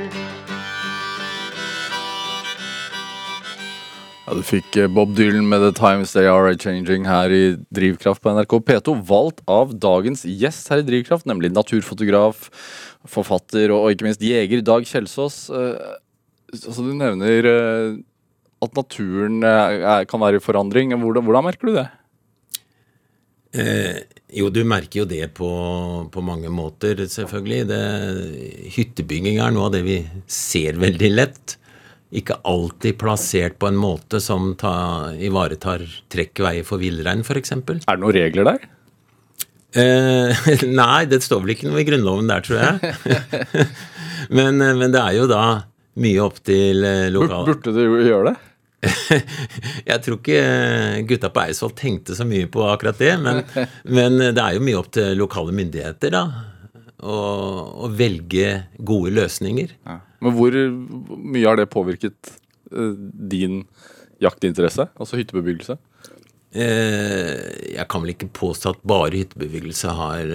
Ja, Du fikk eh, Bob Dylan med 'The Times They Are A-Changing' her i Drivkraft på NRK P2. Valgt av dagens gjest her i Drivkraft, nemlig naturfotograf, forfatter og, ikke minst jeger Dag Kjelsås. Eh, altså, du nevner eh, at naturen kan være i forandring. Hvordan, hvordan merker du det? Eh, jo, du merker jo det på, på mange måter, selvfølgelig. Det, hyttebygging er noe av det vi ser veldig lett. Ikke alltid plassert på en måte som ta, ivaretar trekkveier for villrein, f.eks. Er det noen regler der? Eh, nei, det står vel ikke noe i Grunnloven der, tror jeg. men, eh, men det er jo da mye opp til eh, lokal... Burde du gjøre det? Jeg tror ikke gutta på Eidsvoll tenkte så mye på akkurat det, men, men det er jo mye opp til lokale myndigheter, da. Å, velge gode løsninger. Men hvor mye har det påvirket uh, din jaktinteresse? Altså hyttebebyggelse? Eh, jeg kan vel ikke påstå at bare hyttebebyggelse har,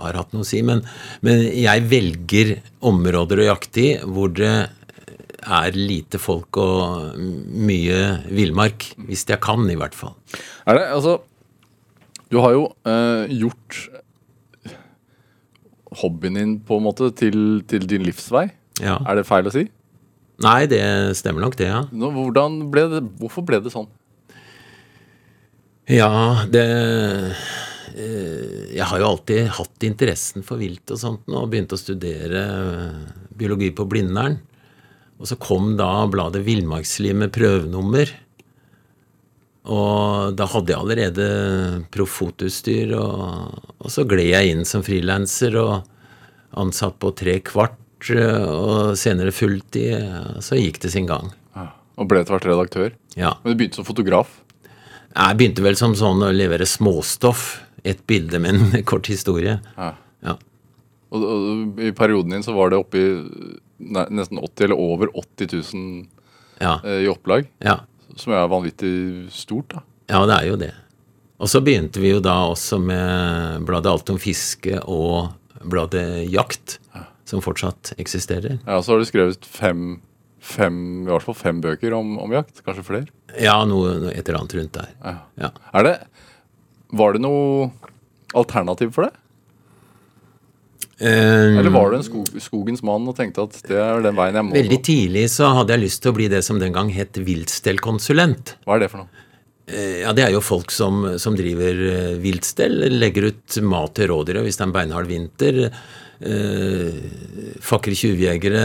har hatt noe å si, men, men jeg velger områder å jakte i hvor det er lite folk og mye villmark. Hvis jeg kan, i hvert fall. Er det, altså Du har jo eh, gjort hobbyen din på en måte til, til din livsvei. Ja. Er det feil å si? Nei, det stemmer nok, det, ja. Nå, hvordan ble det, hvorfor ble det sånn? Ja, det eh, Jeg har jo alltid hatt interessen for vilt og sånt og begynte å studere eh, biologi på Blindern. Og så kom da bladet Villmarksliv med prøvenummer. Og da hadde jeg allerede profffotoutstyr, og, og så gled jeg inn som frilanser og ansatt på tre kvart, eh, og senere fulltid. Så gikk det sin gang. Og ble etter hvert redaktør. Ja. Men du begynte som fotograf. Jeg begynte vel som sånn å levere småstoff. Et bilde med en kort historie. Ja. Ja. Og, og i perioden din så var det oppi nei, nesten 80 eller over 80 000 Ja. eh, i opplag. ja. Som er vanvittig stort, da. Ja, det er jo det. Og så begynte vi jo da også med bladet Alt om fiske og bladet Jakt, som fortsatt eksisterer. Ja, Så har du skrevet fem, fem i hvert fall fem bøker om, om jakt. Kanskje flere. Ja, noe, noe et eller annet rundt der. Ja. Ja. Er det Var det noe alternativ for det? Eh, Eller var du en skog, skogens mann og tenkte at det er den veien jeg må Veldig tidlig så hadde jeg lyst til å bli det som den gang het viltstellkonsulent. Hva er det for noe? Eh, Ja, Det er jo folk som, som driver eh, viltstell, legger ut mat til rådyret hvis det er en beinhard vinter. Eh, Fakre tjuvjegere.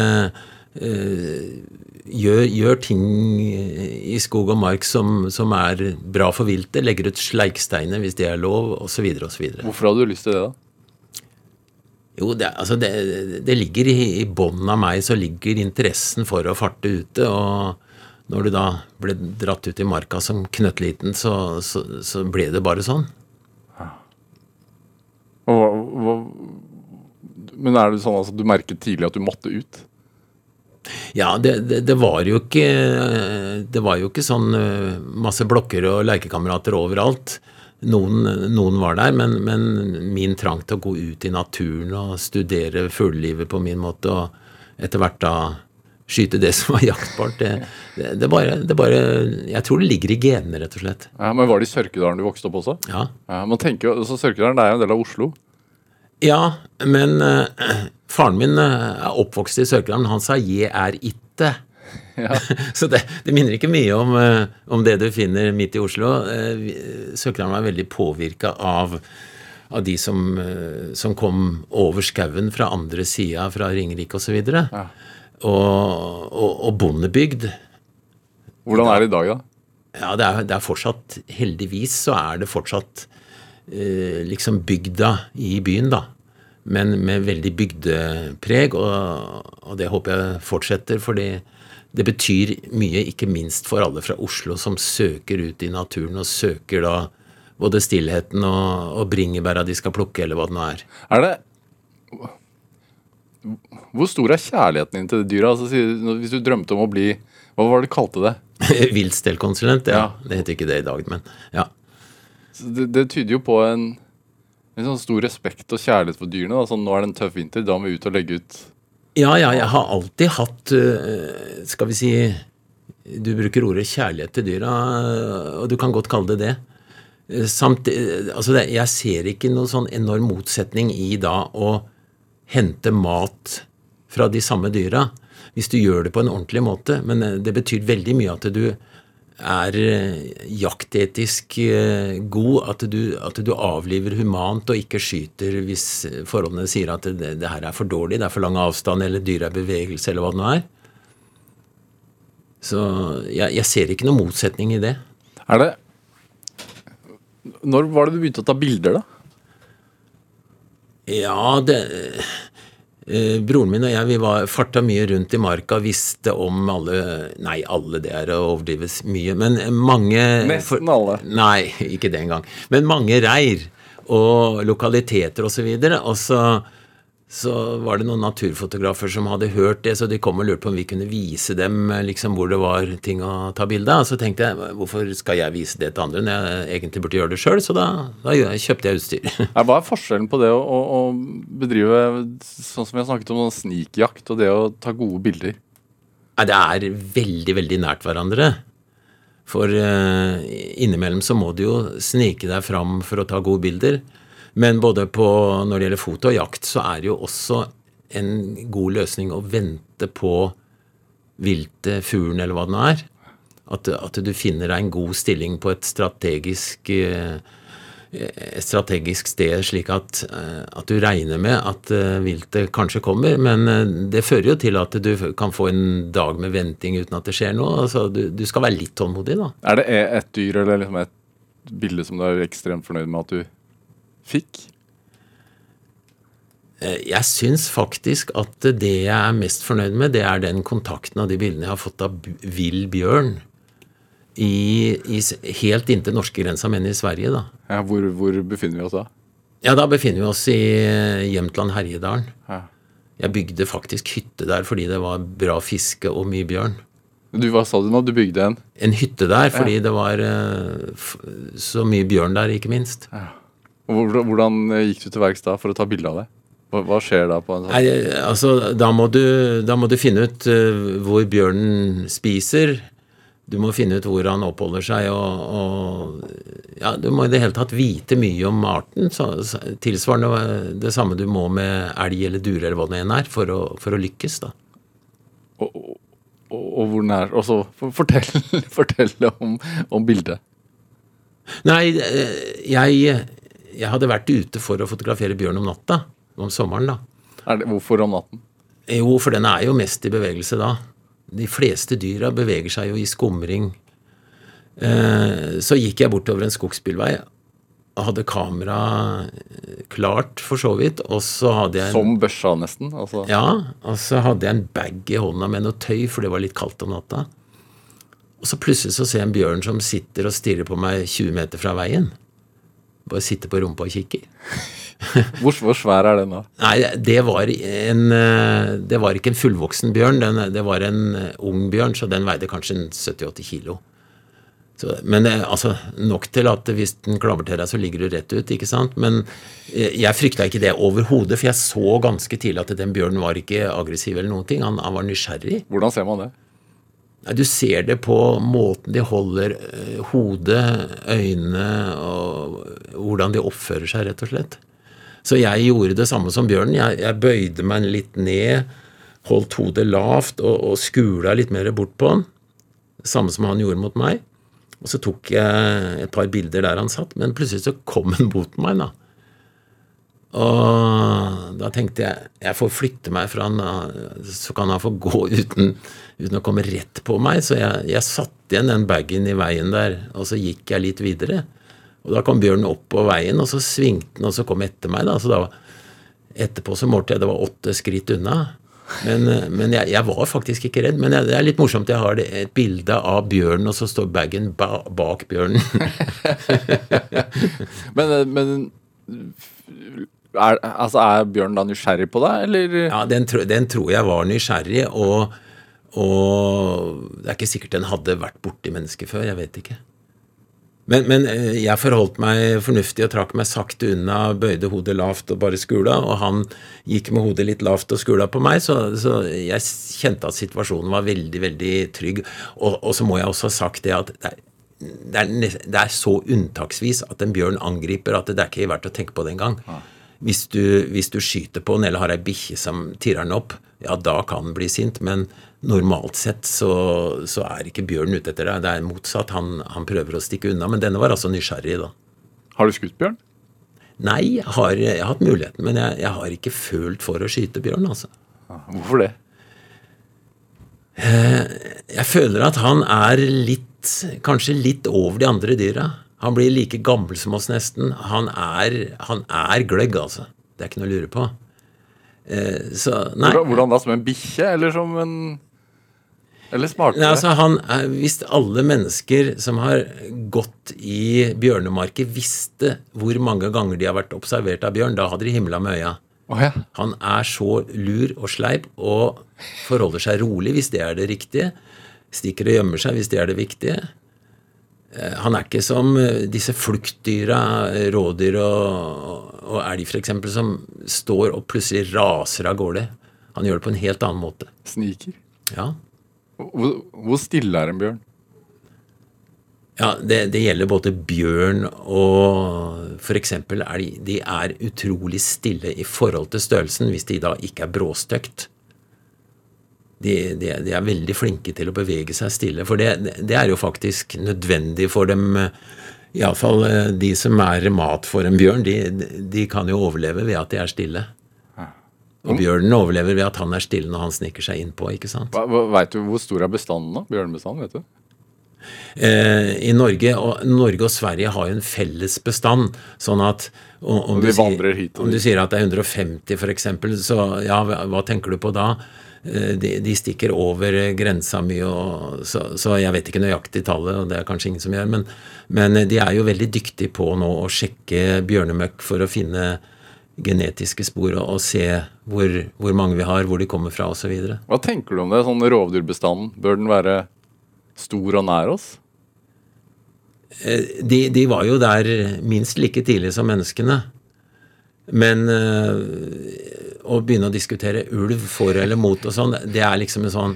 Eh, gjør, gjør ting i skog og mark som, som er bra for viltet. Legger ut sleiksteiner hvis det er lov, osv. osv. Hvorfor hadde du lyst til det, da? Jo, det, altså det, det ligger i, i bånn av meg, så ligger interessen for å farte ute. Og når du da ble dratt ut i marka som knøttliten, så, så, så ble det bare sånn. Og hva, hva, men er det sånn at du merket tidlig at du måtte ut? Ja, det, det, det var jo ikke Det var jo ikke sånn eh, masse blokker og lekekamerater overalt. Noen, noen var der, men, men min trang til å gå ut i naturen og studere fuglelivet på min måte, og etter hvert da skyte det som var jaktbart, det, det, bare, det bare Jeg tror det ligger i genene, rett og slett. Ja, men Var det i Sørkedalen du vokste opp også? Ja. Ja, man tenker jo, altså Sørkedalen det er jo en del av Oslo. Ja, men uh, faren min uh, er oppvokst i Sørkedalen. Han sa 'je er itte'. Så det, det minner ikke mye om, eh, om det du finner midt i Oslo. Vi- var veldig påvirka av, av de som, som kom over skauen fra andre sida, fra Ringerike osv. Og, Ja. og, og, og bondebygd. Hvordan er det i dag, da? Ja, det er, det er fortsatt Heldigvis så er det fortsatt liksom bygda i byen, da. Men med veldig bygdepreg, og, og det håper jeg fortsetter. fordi det betyr mye, ikke minst for alle fra Oslo som søker ut i naturen og søker da både stillheten og, og bringebæra de skal plukke, eller hva det nå er. Er det Hvor stor er kjærligheten din til det dyret? Altså, hvis du drømte om å bli Hva var det du kalte det? Viltstellkonsulent, ja. Ja. Det heter ikke det i dag, men ja. Det, det tyder jo på en, en sånn stor respekt og kjærlighet for dyrene. Da. Sånn, nå er det en tøff vinter, da må vi ut og legge ut Ja, ja, jeg har alltid hatt øh, Skal vi si Du bruker ordet kjærlighet til dyra, og du kan godt kalle det det. Eh, Samt, øh, altså det, Jeg ser ikke noen sånn enorm motsetning i da å hente mat fra de samme dyra, hvis du gjør det på en ordentlig måte. Men det betyr veldig mye at du er øh, jaktetisk øh, god, at du, at du avliver humant og ikke skyter hvis forholdene sier at det, det her er for dårlig, det er for lang avstand, eller dyret er i bevegelse, eller hva det nå er. Så jeg, jeg ser ikke noen motsetning i det. Er det Når var det du begynte å ta bilder, da? Ja, det eh, Broren min og jeg vi var farta mye rundt i marka, visste om alle Nei, alle, det er å overdrives mye, men mange Nesten alle. Nei, ikke det engang. Men mange reir og lokaliteter osv. Og, så og så, så var det noen naturfotografer som hadde hørt det, så de kom og lurte på om vi kunne vise dem liksom hvor det var ting å ta bilde av. Så tenkte jeg hvorfor skal jeg vise det til andre når jeg egentlig burde gjøre det sjøl? Så da, da kjøpte jeg utstyr. Hva er forskjellen på det å, å, å bedrive sånn som vi har snakket om, snikjakt og det å ta gode bilder? Nei, det er veldig, veldig nært hverandre. For eh, innimellom så må du jo snike deg fram for å ta gode bilder. Men både på, når det gjelder foto og jakt, så er det jo også en god løsning å vente på viltet, fuglen eller hva det nå er. At, at du finner deg en god stilling på et strategisk eh, et strategisk sted, slik at, eh, at du regner med at eh, viltet kanskje kommer. Men det fører jo til at du kan få en dag med venting uten at det skjer noe. Altså, du, du skal være litt tålmodig, da. Er det et dyr eller liksom et bilde som du er ekstremt fornøyd med at du fikk? Eh, Jeg syns faktisk at det jeg er mest fornøyd med, det er den kontakten av de bildene jeg har fått av vill bjørn. I, i, helt inntil norskegrensa, men i Sverige, da. Ja, hvor, hvor befinner vi oss da? Ja, da befinner vi oss i eh, Jämtland, Herjedalen. Ja. Jeg bygde faktisk hytte der fordi det var bra fiske og mye bjørn. Du, Hva sa du nå? Du bygde en? En hytte der fordi det var eh, så mye bjørn der, ikke minst. Og Hvordan, hvordan eh, gikk du til verks da for å ta bilde av det? Hva, skjer da på en sånn Nei, altså, da må du, da må du finne ut eh, hvor bjørnen spiser. Du må finne ut hvor han oppholder seg, og, og ja, du må i det hele tatt vite mye om arten. Så, tilsvarende eh, det samme du må med elg eller dure eller hva det enn er, for å, for å lykkes. da. og, og, og hvor nær Og så fortell, fortell om, om bildet. Nei, eh, jeg, jeg hadde vært ute for å fotografere bjørn om natta. Om sommeren, da. Er det, hvorfor om natten? Jo, for den er jo mest i bevegelse da. De fleste dyra beveger seg jo i skumring. Eh, så gikk jeg bortover en skogsbilvei og hadde kamera eh, klart, for så vidt. Og så hadde jeg en, Som børsa, nesten? Altså. ja, og så hadde jeg en bag i hånda med noe tøy, for det var litt kaldt om natta. Og så plutselig så ser jeg en bjørn som sitter og stirrer på meg 20 meter fra veien. Bare sitter på rumpa og kikker. Hvor, hvor svær er den da? Nei, det var, en, eh, det var ikke en fullvoksen bjørn. Den, det var en eh, ung bjørn, så den veide kanskje en 70-80 kilo. Så, men eh, altså, nok til at hvis den klabber til deg, så ligger du rett ut. ikke sant? Men jeg frykta ikke det overhodet, for jeg så ganske tidlig at den bjørnen var ikke aggressiv eller noen ting. Han, han var nysgjerrig. Hvordan ser man det? Du ser det på måten de holder eh, hodet, øynene og hvordan de oppfører seg, rett og slett. Så jeg gjorde det samme som bjørnen. Jeg, jeg bøyde meg litt ned, holdt hodet lavt og, og skula litt mer bort på han. Samme som han gjorde mot meg. Og så tok jeg et par bilder der han satt, men plutselig så kom han mot meg, da. Og da tenkte jeg jeg får flytte meg fra han, så kan han få gå uten, uten å komme rett på meg. Så jeg, jeg satte igjen den bagen i veien der, og så gikk jeg litt videre. Og da kom bjørnen opp på veien, og så svingte den, og så kom etter meg. da, så da Etterpå så målte jeg det var åtte skritt unna. Men, men jeg, jeg var faktisk ikke redd. Men jeg, det er litt morsomt. Jeg har et bilde av bjørnen, og så står bagen ba, bak bjørnen. Men, men er, altså, er Bjørn da nysgjerrig på deg, eller? Ja, den, tro- den tror jeg var nysgjerrig, og, og det er ikke sikkert den hadde vært borti mennesket før. Jeg vet ikke. Men, men eh, jeg forholdt meg fornuftig og trakk meg sakte unna, bøyde hodet lavt og bare skula, og han gikk med hodet litt lavt og skula på meg, så, så jeg kjente at situasjonen var veldig, veldig trygg. Og, og så må jeg også ha sagt det at det er, det er, det er så unntaksvis at en bjørn angriper at det er ikke verdt å tenke på det engang. Hvis du, hvis du skyter på den eller har ei bikkje som tirrer den opp, ja, da kan den bli sint, men normalt sett så, så er ikke bjørnen ute etter deg. Det er motsatt. Han, han prøver å stikke unna, men denne var altså nysgjerrig, da. Har du skutt bjørn? Nei, jeg har, jeg har hatt muligheten, men jeg, jeg har ikke følt for å skyte bjørn, altså. Hvorfor det? Jeg føler at han er litt Kanskje litt over de andre dyra. Han blir like gammel som oss nesten. Han er, han er gløgg, altså. Det er ikke noe å lure på. Eh, så nei. Hvordan, hvordan da? Som en bikkje, eller som en Eller smartere? Nei, altså han, Hvis alle mennesker som har gått i bjørnemarker, visste hvor mange ganger de har vært observert av bjørn, da hadde de himla med øya. Oh, ja. Han er så lur og sleip og forholder seg rolig hvis det er det riktige. Stikker og gjemmer seg hvis det er det viktige. Eh, Han er ikke som eh, disse fluktdyra, eh, rådyr og, og elg f.eks., som står og plutselig raser av gårde. Han gjør det på en helt annen måte. Sniker. Ja, Hvor, hvor stille er en bjørn? ja det, det gjelder både bjørn og f.eks. elg. De er utrolig stille i forhold til størrelsen hvis de da ikke er bråstøkt. De, de, de er veldig flinke til å bevege seg stille. For det, det er jo faktisk nødvendig for dem. Iallfall de som er mat for en bjørn, de, de kan jo overleve ved at de er stille. Og bjørnen overlever ved at han er stille når han sniker seg innpå. ikke sant? Hva- Vet du hvor stor er bestanden da? Bjørnebestanden, vet du? Eh, I Norge og, Norge og Sverige har jo en felles bestand. sånn at om, om, du, sier, hit om du sier at det er 150 f.eks., så ja, hva tenker du på da? Eh, De, de stikker over eh, grensa mye, og, så, så jeg vet ikke nøyaktig tallet, og det er kanskje ingen som gjør. Men, men de er jo veldig dyktige på nå å sjekke bjørnemøkk for å finne genetiske spor og, og se hvor, hvor mange vi har, hvor de kommer fra osv. Hva tenker du om det? Sånn rovdyrbestanden, bør den være stor og nær oss? de, de var jo der minst like tidlig som menneskene. Men å begynne å diskutere ulv for eller mot og sånn, det er liksom en sånn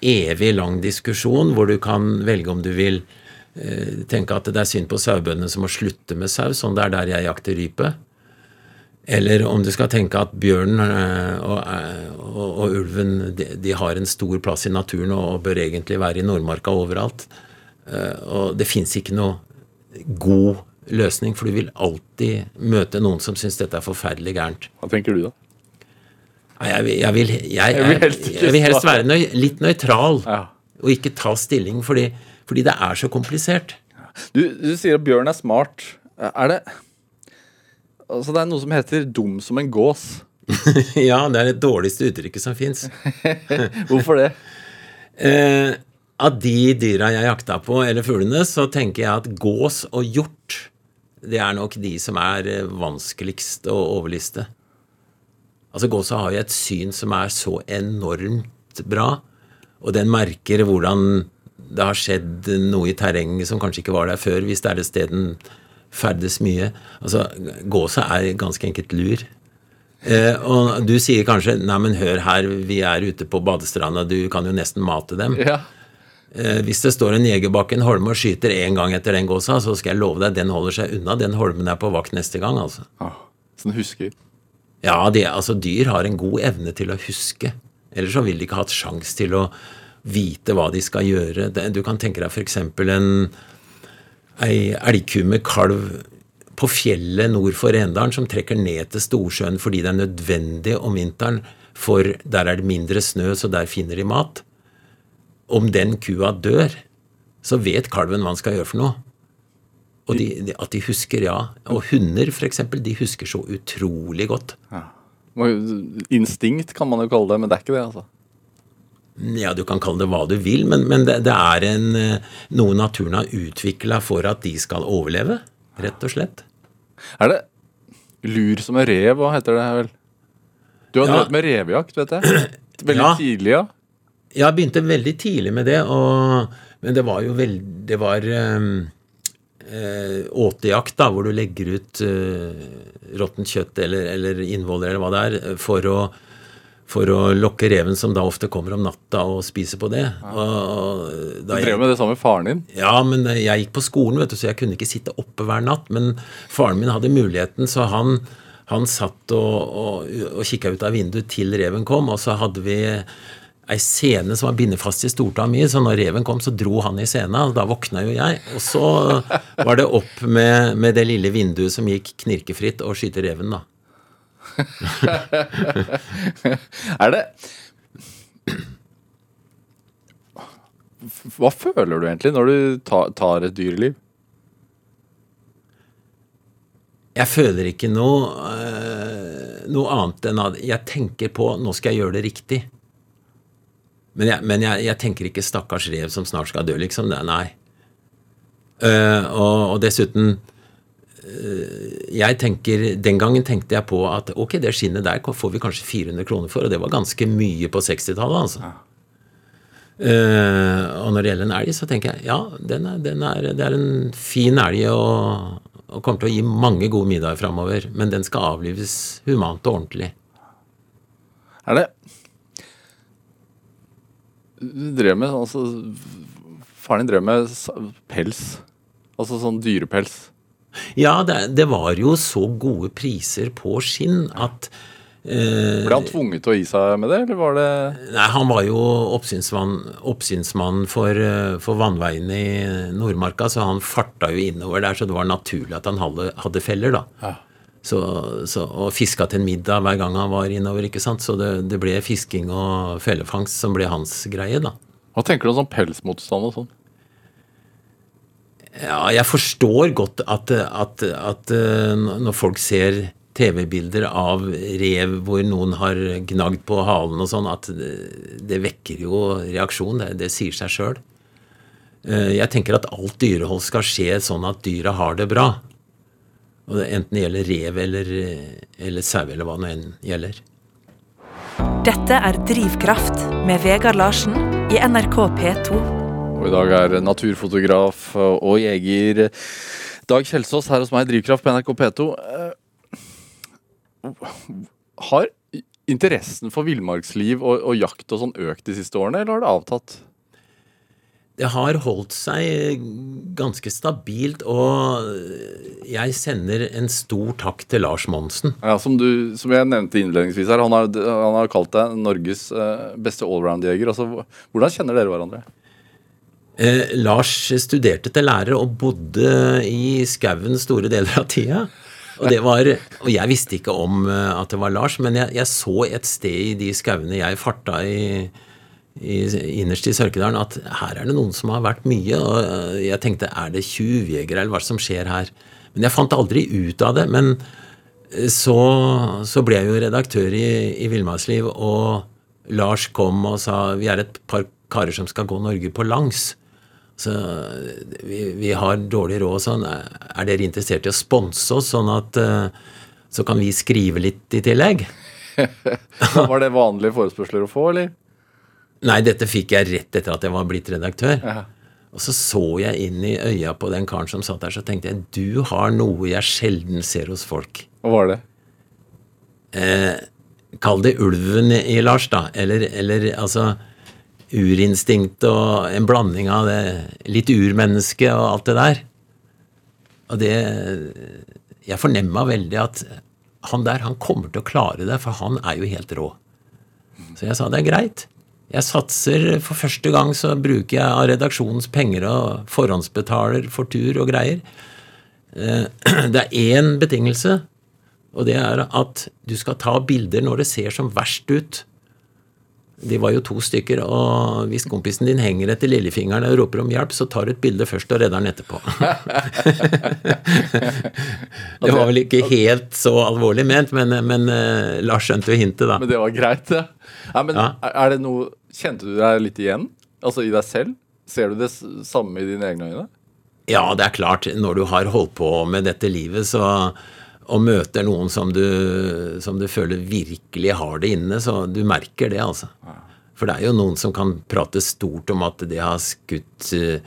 evig lang diskusjon hvor du kan velge om du vil øh, tenke at det er synd på sauebøndene som må slutte med sau, sånn det er der jeg jakter rype. Eller om du skal tenke at bjørnen øh, og, øh, og, og ulven de, de har en stor plass i naturen og, og bør egentlig være i Nordmarka overalt. Eh, Og det fins ikke noe god løsning, for du vil alltid møte noen som syns dette er forferdelig gærent. Hva tenker du, da? Jeg vil, jeg vil, jeg, Jeg vil helst jeg vil helst være nøy, litt nøytral Ja. og ikke ta stilling, fordi, fordi det er så komplisert. Du, du sier at bjørn er smart. Er det Altså, det er noe som heter 'dum som en gås'. ja, det er det dårligste uttrykket som fins. Hvorfor det? Eh, av de dyra jeg jakta på, eller fuglene, så tenker jeg at gås og hjort, det er nok de som er eh, vanskeligst å overliste. Altså Gåsa har jo et syn som er så enormt bra, og den merker hvordan det har skjedd noe i terrenget som kanskje ikke var der før, hvis det er et sted den ferdes mye. Altså, Gåsa er ganske enkelt lur. Eh, og du sier kanskje nei, men hør her, vi er ute på badestranda, du kan jo nesten mate dem. Ja. Eh, hvis det står en jeger bak en holme og skyter én gang etter den gåsa, så skal jeg love deg, den holder seg unna. Den holmen er på vakt neste gang, altså. Ah, så den husker. Ja, de, altså dyr har en god evne til å huske. Ellers så vil de ikke ha hatt sjans til å vite hva de skal gjøre. Det, du kan tenke deg f.eks. en ei elgku med kalv på fjellet nord for Rendalen som trekker ned til Storsjøen fordi det er nødvendig om vinteren, for der er det mindre snø, så der finner de mat. Om den kua dør, så vet kalven hva han skal gjøre for noe. Og de, de, at de husker, ja. Og hunder, f.eks., de husker så utrolig godt. Ja. Instinkt kan man jo kalle det, men det er ikke det, altså. Ja, du kan kalle det hva du vil, men, men det, det er en, eh, noe naturen har utvikla for at de skal overleve, rett og slett. Er det lur som en rev, hva heter det vel? Du har Ja. drevet med revejakt, vet jeg. Veldig Ja. tidlig, ja. Jeg begynte veldig tidlig med det, og, men det var jo veldig Det var um, eh, åtejakt, da, hvor du legger ut eh, råttent kjøtt eller, eller innvoller eller hva det er, for å, for å lokke reven som da ofte kommer om natta og spiser på det. Og, og Du drev med det sammen med faren din. Ja, men jeg gikk på skolen, vet du, så jeg kunne ikke sitte oppe hver natt. Men faren min hadde muligheten, så han, han satt og, og, og kikka ut av vinduet til reven kom, og så hadde vi ei sene som var bindet fast i stortåa mi, så når reven kom, så dro han i sena, og da våkna jo jeg. Og så var det opp med, med det lille vinduet som gikk knirkefritt, og skyte reven, da. Er det Hva føler du egentlig når du tar, tar et dyreliv? Jeg føler ikke noe, eh, noe annet enn at jeg tenker på nå skal jeg gjøre det riktig. Men jeg, men jeg, jeg tenker ikke 'stakkars rev som snart skal dø', liksom. Det, nei. Uh, og, og dessuten uh, jeg tenker, Den gangen tenkte jeg på at ok, det skinnet der får vi kanskje 400 kroner for, og det var ganske mye på 60-tallet. altså. Eh, og når det gjelder en elg, så tenker jeg ja, den er, den er, det er en fin elg og, og kommer til å gi mange gode middager framover. Men den skal avlives humant og ordentlig. Er det drev med altså, Faren din drev med pels. Altså sånn dyrepels. Ja, det, det var jo så gode priser på skinn at Eh, Ble han tvunget til å gi seg med det, eller var det Nei, Han var jo oppsynsmann, oppsynsmann for, eh, for vannveiene i Nordmarka, så han farta jo innover der, så det var naturlig at han hadde, hadde feller, da. Ja. Så, så, og fiska til en middag hver gang han var innover, ikke sant. Så det, det ble fisking og felefangst som ble hans greie, da. Hva tenker du om sånn pelsmotstand og sånn? Ja, jeg forstår godt at, at, at eh, når folk ser TV-bilder av rev hvor noen har gnagd på halen og sånn, at det, det vekker jo reaksjon. Det, det sier seg sjøl. Jeg tenker at alt dyrehold skal skje sånn at dyra har det bra. Og det Enten det gjelder rev eller, eller sau, eller hva det enn gjelder. Dette er Drivkraft med Vegard Larsen i NRK P2. Og i dag er naturfotograf og jeger Dag Kjelsås her hos meg i Drivkraft på NRK P2. Eh, Har interessen for villmarksliv og, og jakt og sånn økt de siste årene, eller har det avtatt? Det har holdt seg ganske stabilt, og jeg sender en stor takk til Lars Monsen. Ja, som, du, som jeg nevnte innledningsvis her, han har, han har kalt deg Norges eh, beste allround-jeger. Altså, hvordan kjenner dere hverandre? Eh, Lars studerte til lærer og bodde i skauen store deler av tida. Og, det var, og jeg visste ikke om eh, at det var Lars, men jeg, jeg så et sted i de skauene jeg farta i, i, innerst i Sørkedalen, at her er det noen som har vært mye. Og eh, jeg tenkte er det tjuvjegere, eller hva som skjer her? Men jeg fant aldri ut av det. Men eh, så, så ble jeg jo redaktør i, i Villmarksliv, og Lars kom og sa vi er et par karer som skal gå Norge på langs. Så vi, vi har dårlig råd og sånn. Er dere interessert i å sponse oss, sånn at eh, så kan vi skrive litt i tillegg? Var det vanlige forespørsler å få, eller? Nei, dette fikk jeg rett etter at jeg var blitt redaktør. Aha. Og så så jeg inn i øya på den karen som satt der, så tenkte jeg du har noe jeg sjelden ser hos folk. Hva var det? Eh, kall det ulven i Lars, da. Eller, eller altså urinstinkt og en blanding av det litt urmenneske og alt det der. Og det Jeg fornemma veldig at han der, han kommer til å klare det, for han er jo helt rå. Så jeg sa det er greit. Jeg satser For første gang så bruker jeg av redaksjonens penger og forhåndsbetaler for tur og greier. Eh, Det er én betingelse, og det er at du skal ta bilder når det ser som verst ut. De var jo to stykker, og hvis kompisen din henger etter lillefingeren og roper om hjelp, så tar du et bilde først og redder den etterpå. det var vel ikke helt så alvorlig ment, men, men eh, Lars skjønte jo hintet, da. Men det var greit, det. Ja, men Ja. Er det noe Kjente du deg litt igjen? Altså i deg selv? Ser du det samme i dine egne øyne? Ja, det er klart. Når du har holdt på med dette livet, så og møter noen som du, som du føler virkelig har det inne, så du merker det, altså. For det er jo noen som kan prate stort om at de har skutt eh,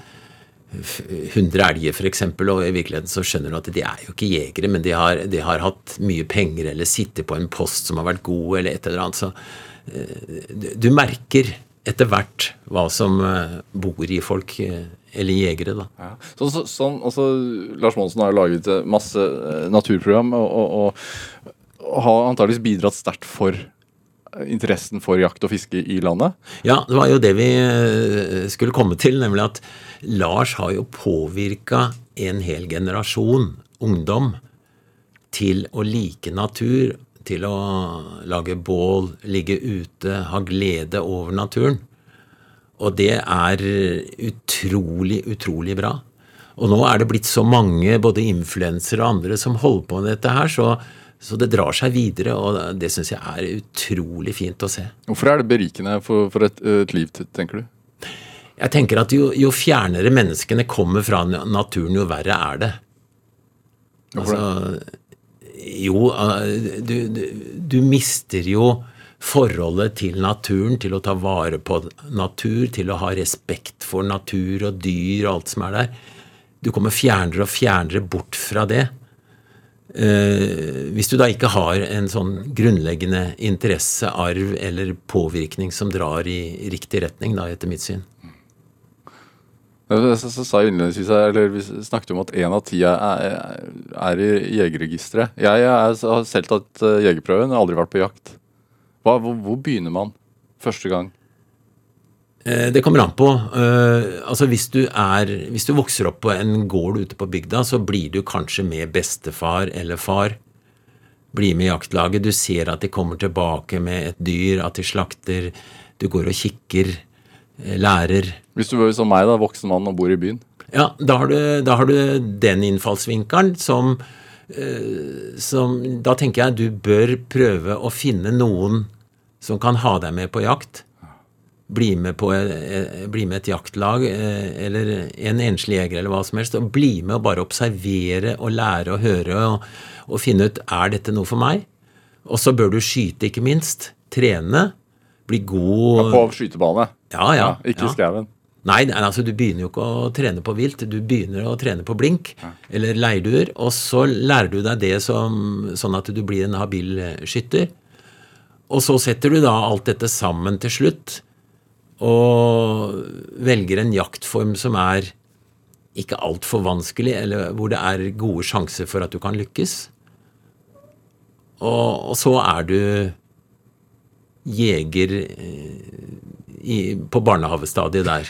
f- 100 elger, f.eks., og i virkeligheten så skjønner du at de er jo ikke jegere, men de har, de har hatt mye penger eller sitter på en post som har vært god, eller et eller annet. Så eh, du- du merker etter hvert hva som eh, bor i folk, eh, eller jegere, da. Ja. Så, så, sånn, altså, Lars Monsen har jo laget eh, masse eh, naturprogram og, og, og, har antakeligvis bidratt sterkt for eh, interessen for jakt og fiske i landet. Ja, det var jo det vi eh, skulle komme til, nemlig at Lars har jo påvirka en hel generasjon ungdom til å like natur, til å lage bål, ligge ute, ha glede over naturen. Og det er utrolig, utrolig bra. Og nå er det blitt så mange, både influensere og andre, som holder på med dette her, så, så det drar seg videre, og det syns jeg er utrolig fint å se. Hvorfor er det berikende for, for et, et liv, tenker du? Jeg tenker at jo, jo fjernere menneskene kommer fra naturen, jo verre er det. Altså, jo, eh, du, du, mister jo forholdet til naturen, til å ta vare på natur, til å ha respekt for natur og dyr og alt som er der. Du kommer fjernere og fjernere bort fra det. Eh, hvis du da ikke har en sånn grunnleggende interesse, arv eller påvirkning som drar i riktig retning, da, etter mitt syn. Så, så sa jeg innledningsvis eller Vi snakket om at én av ti er, er, i jegerregisteret. Jeg, er, har selv tatt uh, jegerprøven, har aldri vært på jakt. Hva, hvor, hvor begynner man første gang? Eh, Det kommer an på. Eh, altså hvis du, er, hvis du vokser opp på en gård ute på bygda, så blir du kanskje med bestefar eller far. Blir med i jaktlaget. Du ser at de kommer tilbake med et dyr, at de slakter. Du går og kikker, eh, lærer. Hvis du bor som meg, da, voksen mann og bor i byen. Ja, da har du, da har du den innfallsvinkelen som, eh, som Da tenker jeg du bør prøve å finne noen som kan ha deg med på jakt. Bli med på eh, bli med et jaktlag eh, eller en enslig jeger eller hva som helst. Og bli med og bare observere og lære og høre og, og finne ut er dette noe for meg. Og så bør du skyte, ikke minst. Trene. Bli god På skytebane. Ja, ja. ikke i ja. skauen. Nei, altså du begynner jo ikke å trene på vilt, du begynner å trene på blink eller leirduer, og så lærer du deg det som, sånn at du blir en habil skytter. Og så setter du da alt dette sammen til slutt, og velger en jaktform som er ikke altfor vanskelig, eller hvor det er gode sjanser for at du kan lykkes. Og, og så er du jeger eh, i, på barnehavestadiet der.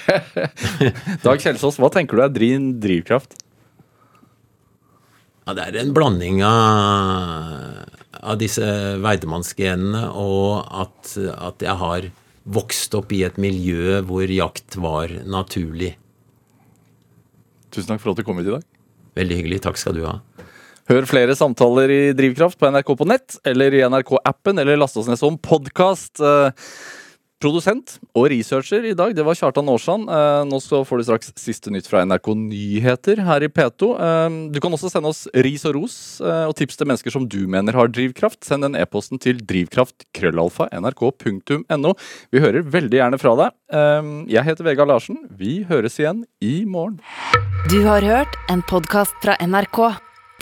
Dag Kjelsås, hva tenker du er din drivkraft? Ja, det er en blanding av, av disse veidemannsgenene og at, at jeg har vokst opp i et miljø hvor jakt var naturlig. Tusen takk for at du kom hit i dag. Veldig hyggelig. Takk skal du ha. Hør flere samtaler i Drivkraft på NRK på nett eller i NRK-appen, eller last oss ned som podkast. Produsent og researcher i dag, det var Kjartan Aarsand. Eh, Nå får du straks siste nytt fra NRK Nyheter her i P2. Eh, Du kan også sende oss ris og ros eh, og tips til mennesker som du mener har drivkraft. Send den e-posten til drivkraft.krøllalfa.nrk.no. Vi hører veldig gjerne fra deg. Eh, Jeg heter Vegard Larsen. Vi høres igjen i morgen. Du har hørt en podkast fra NRK.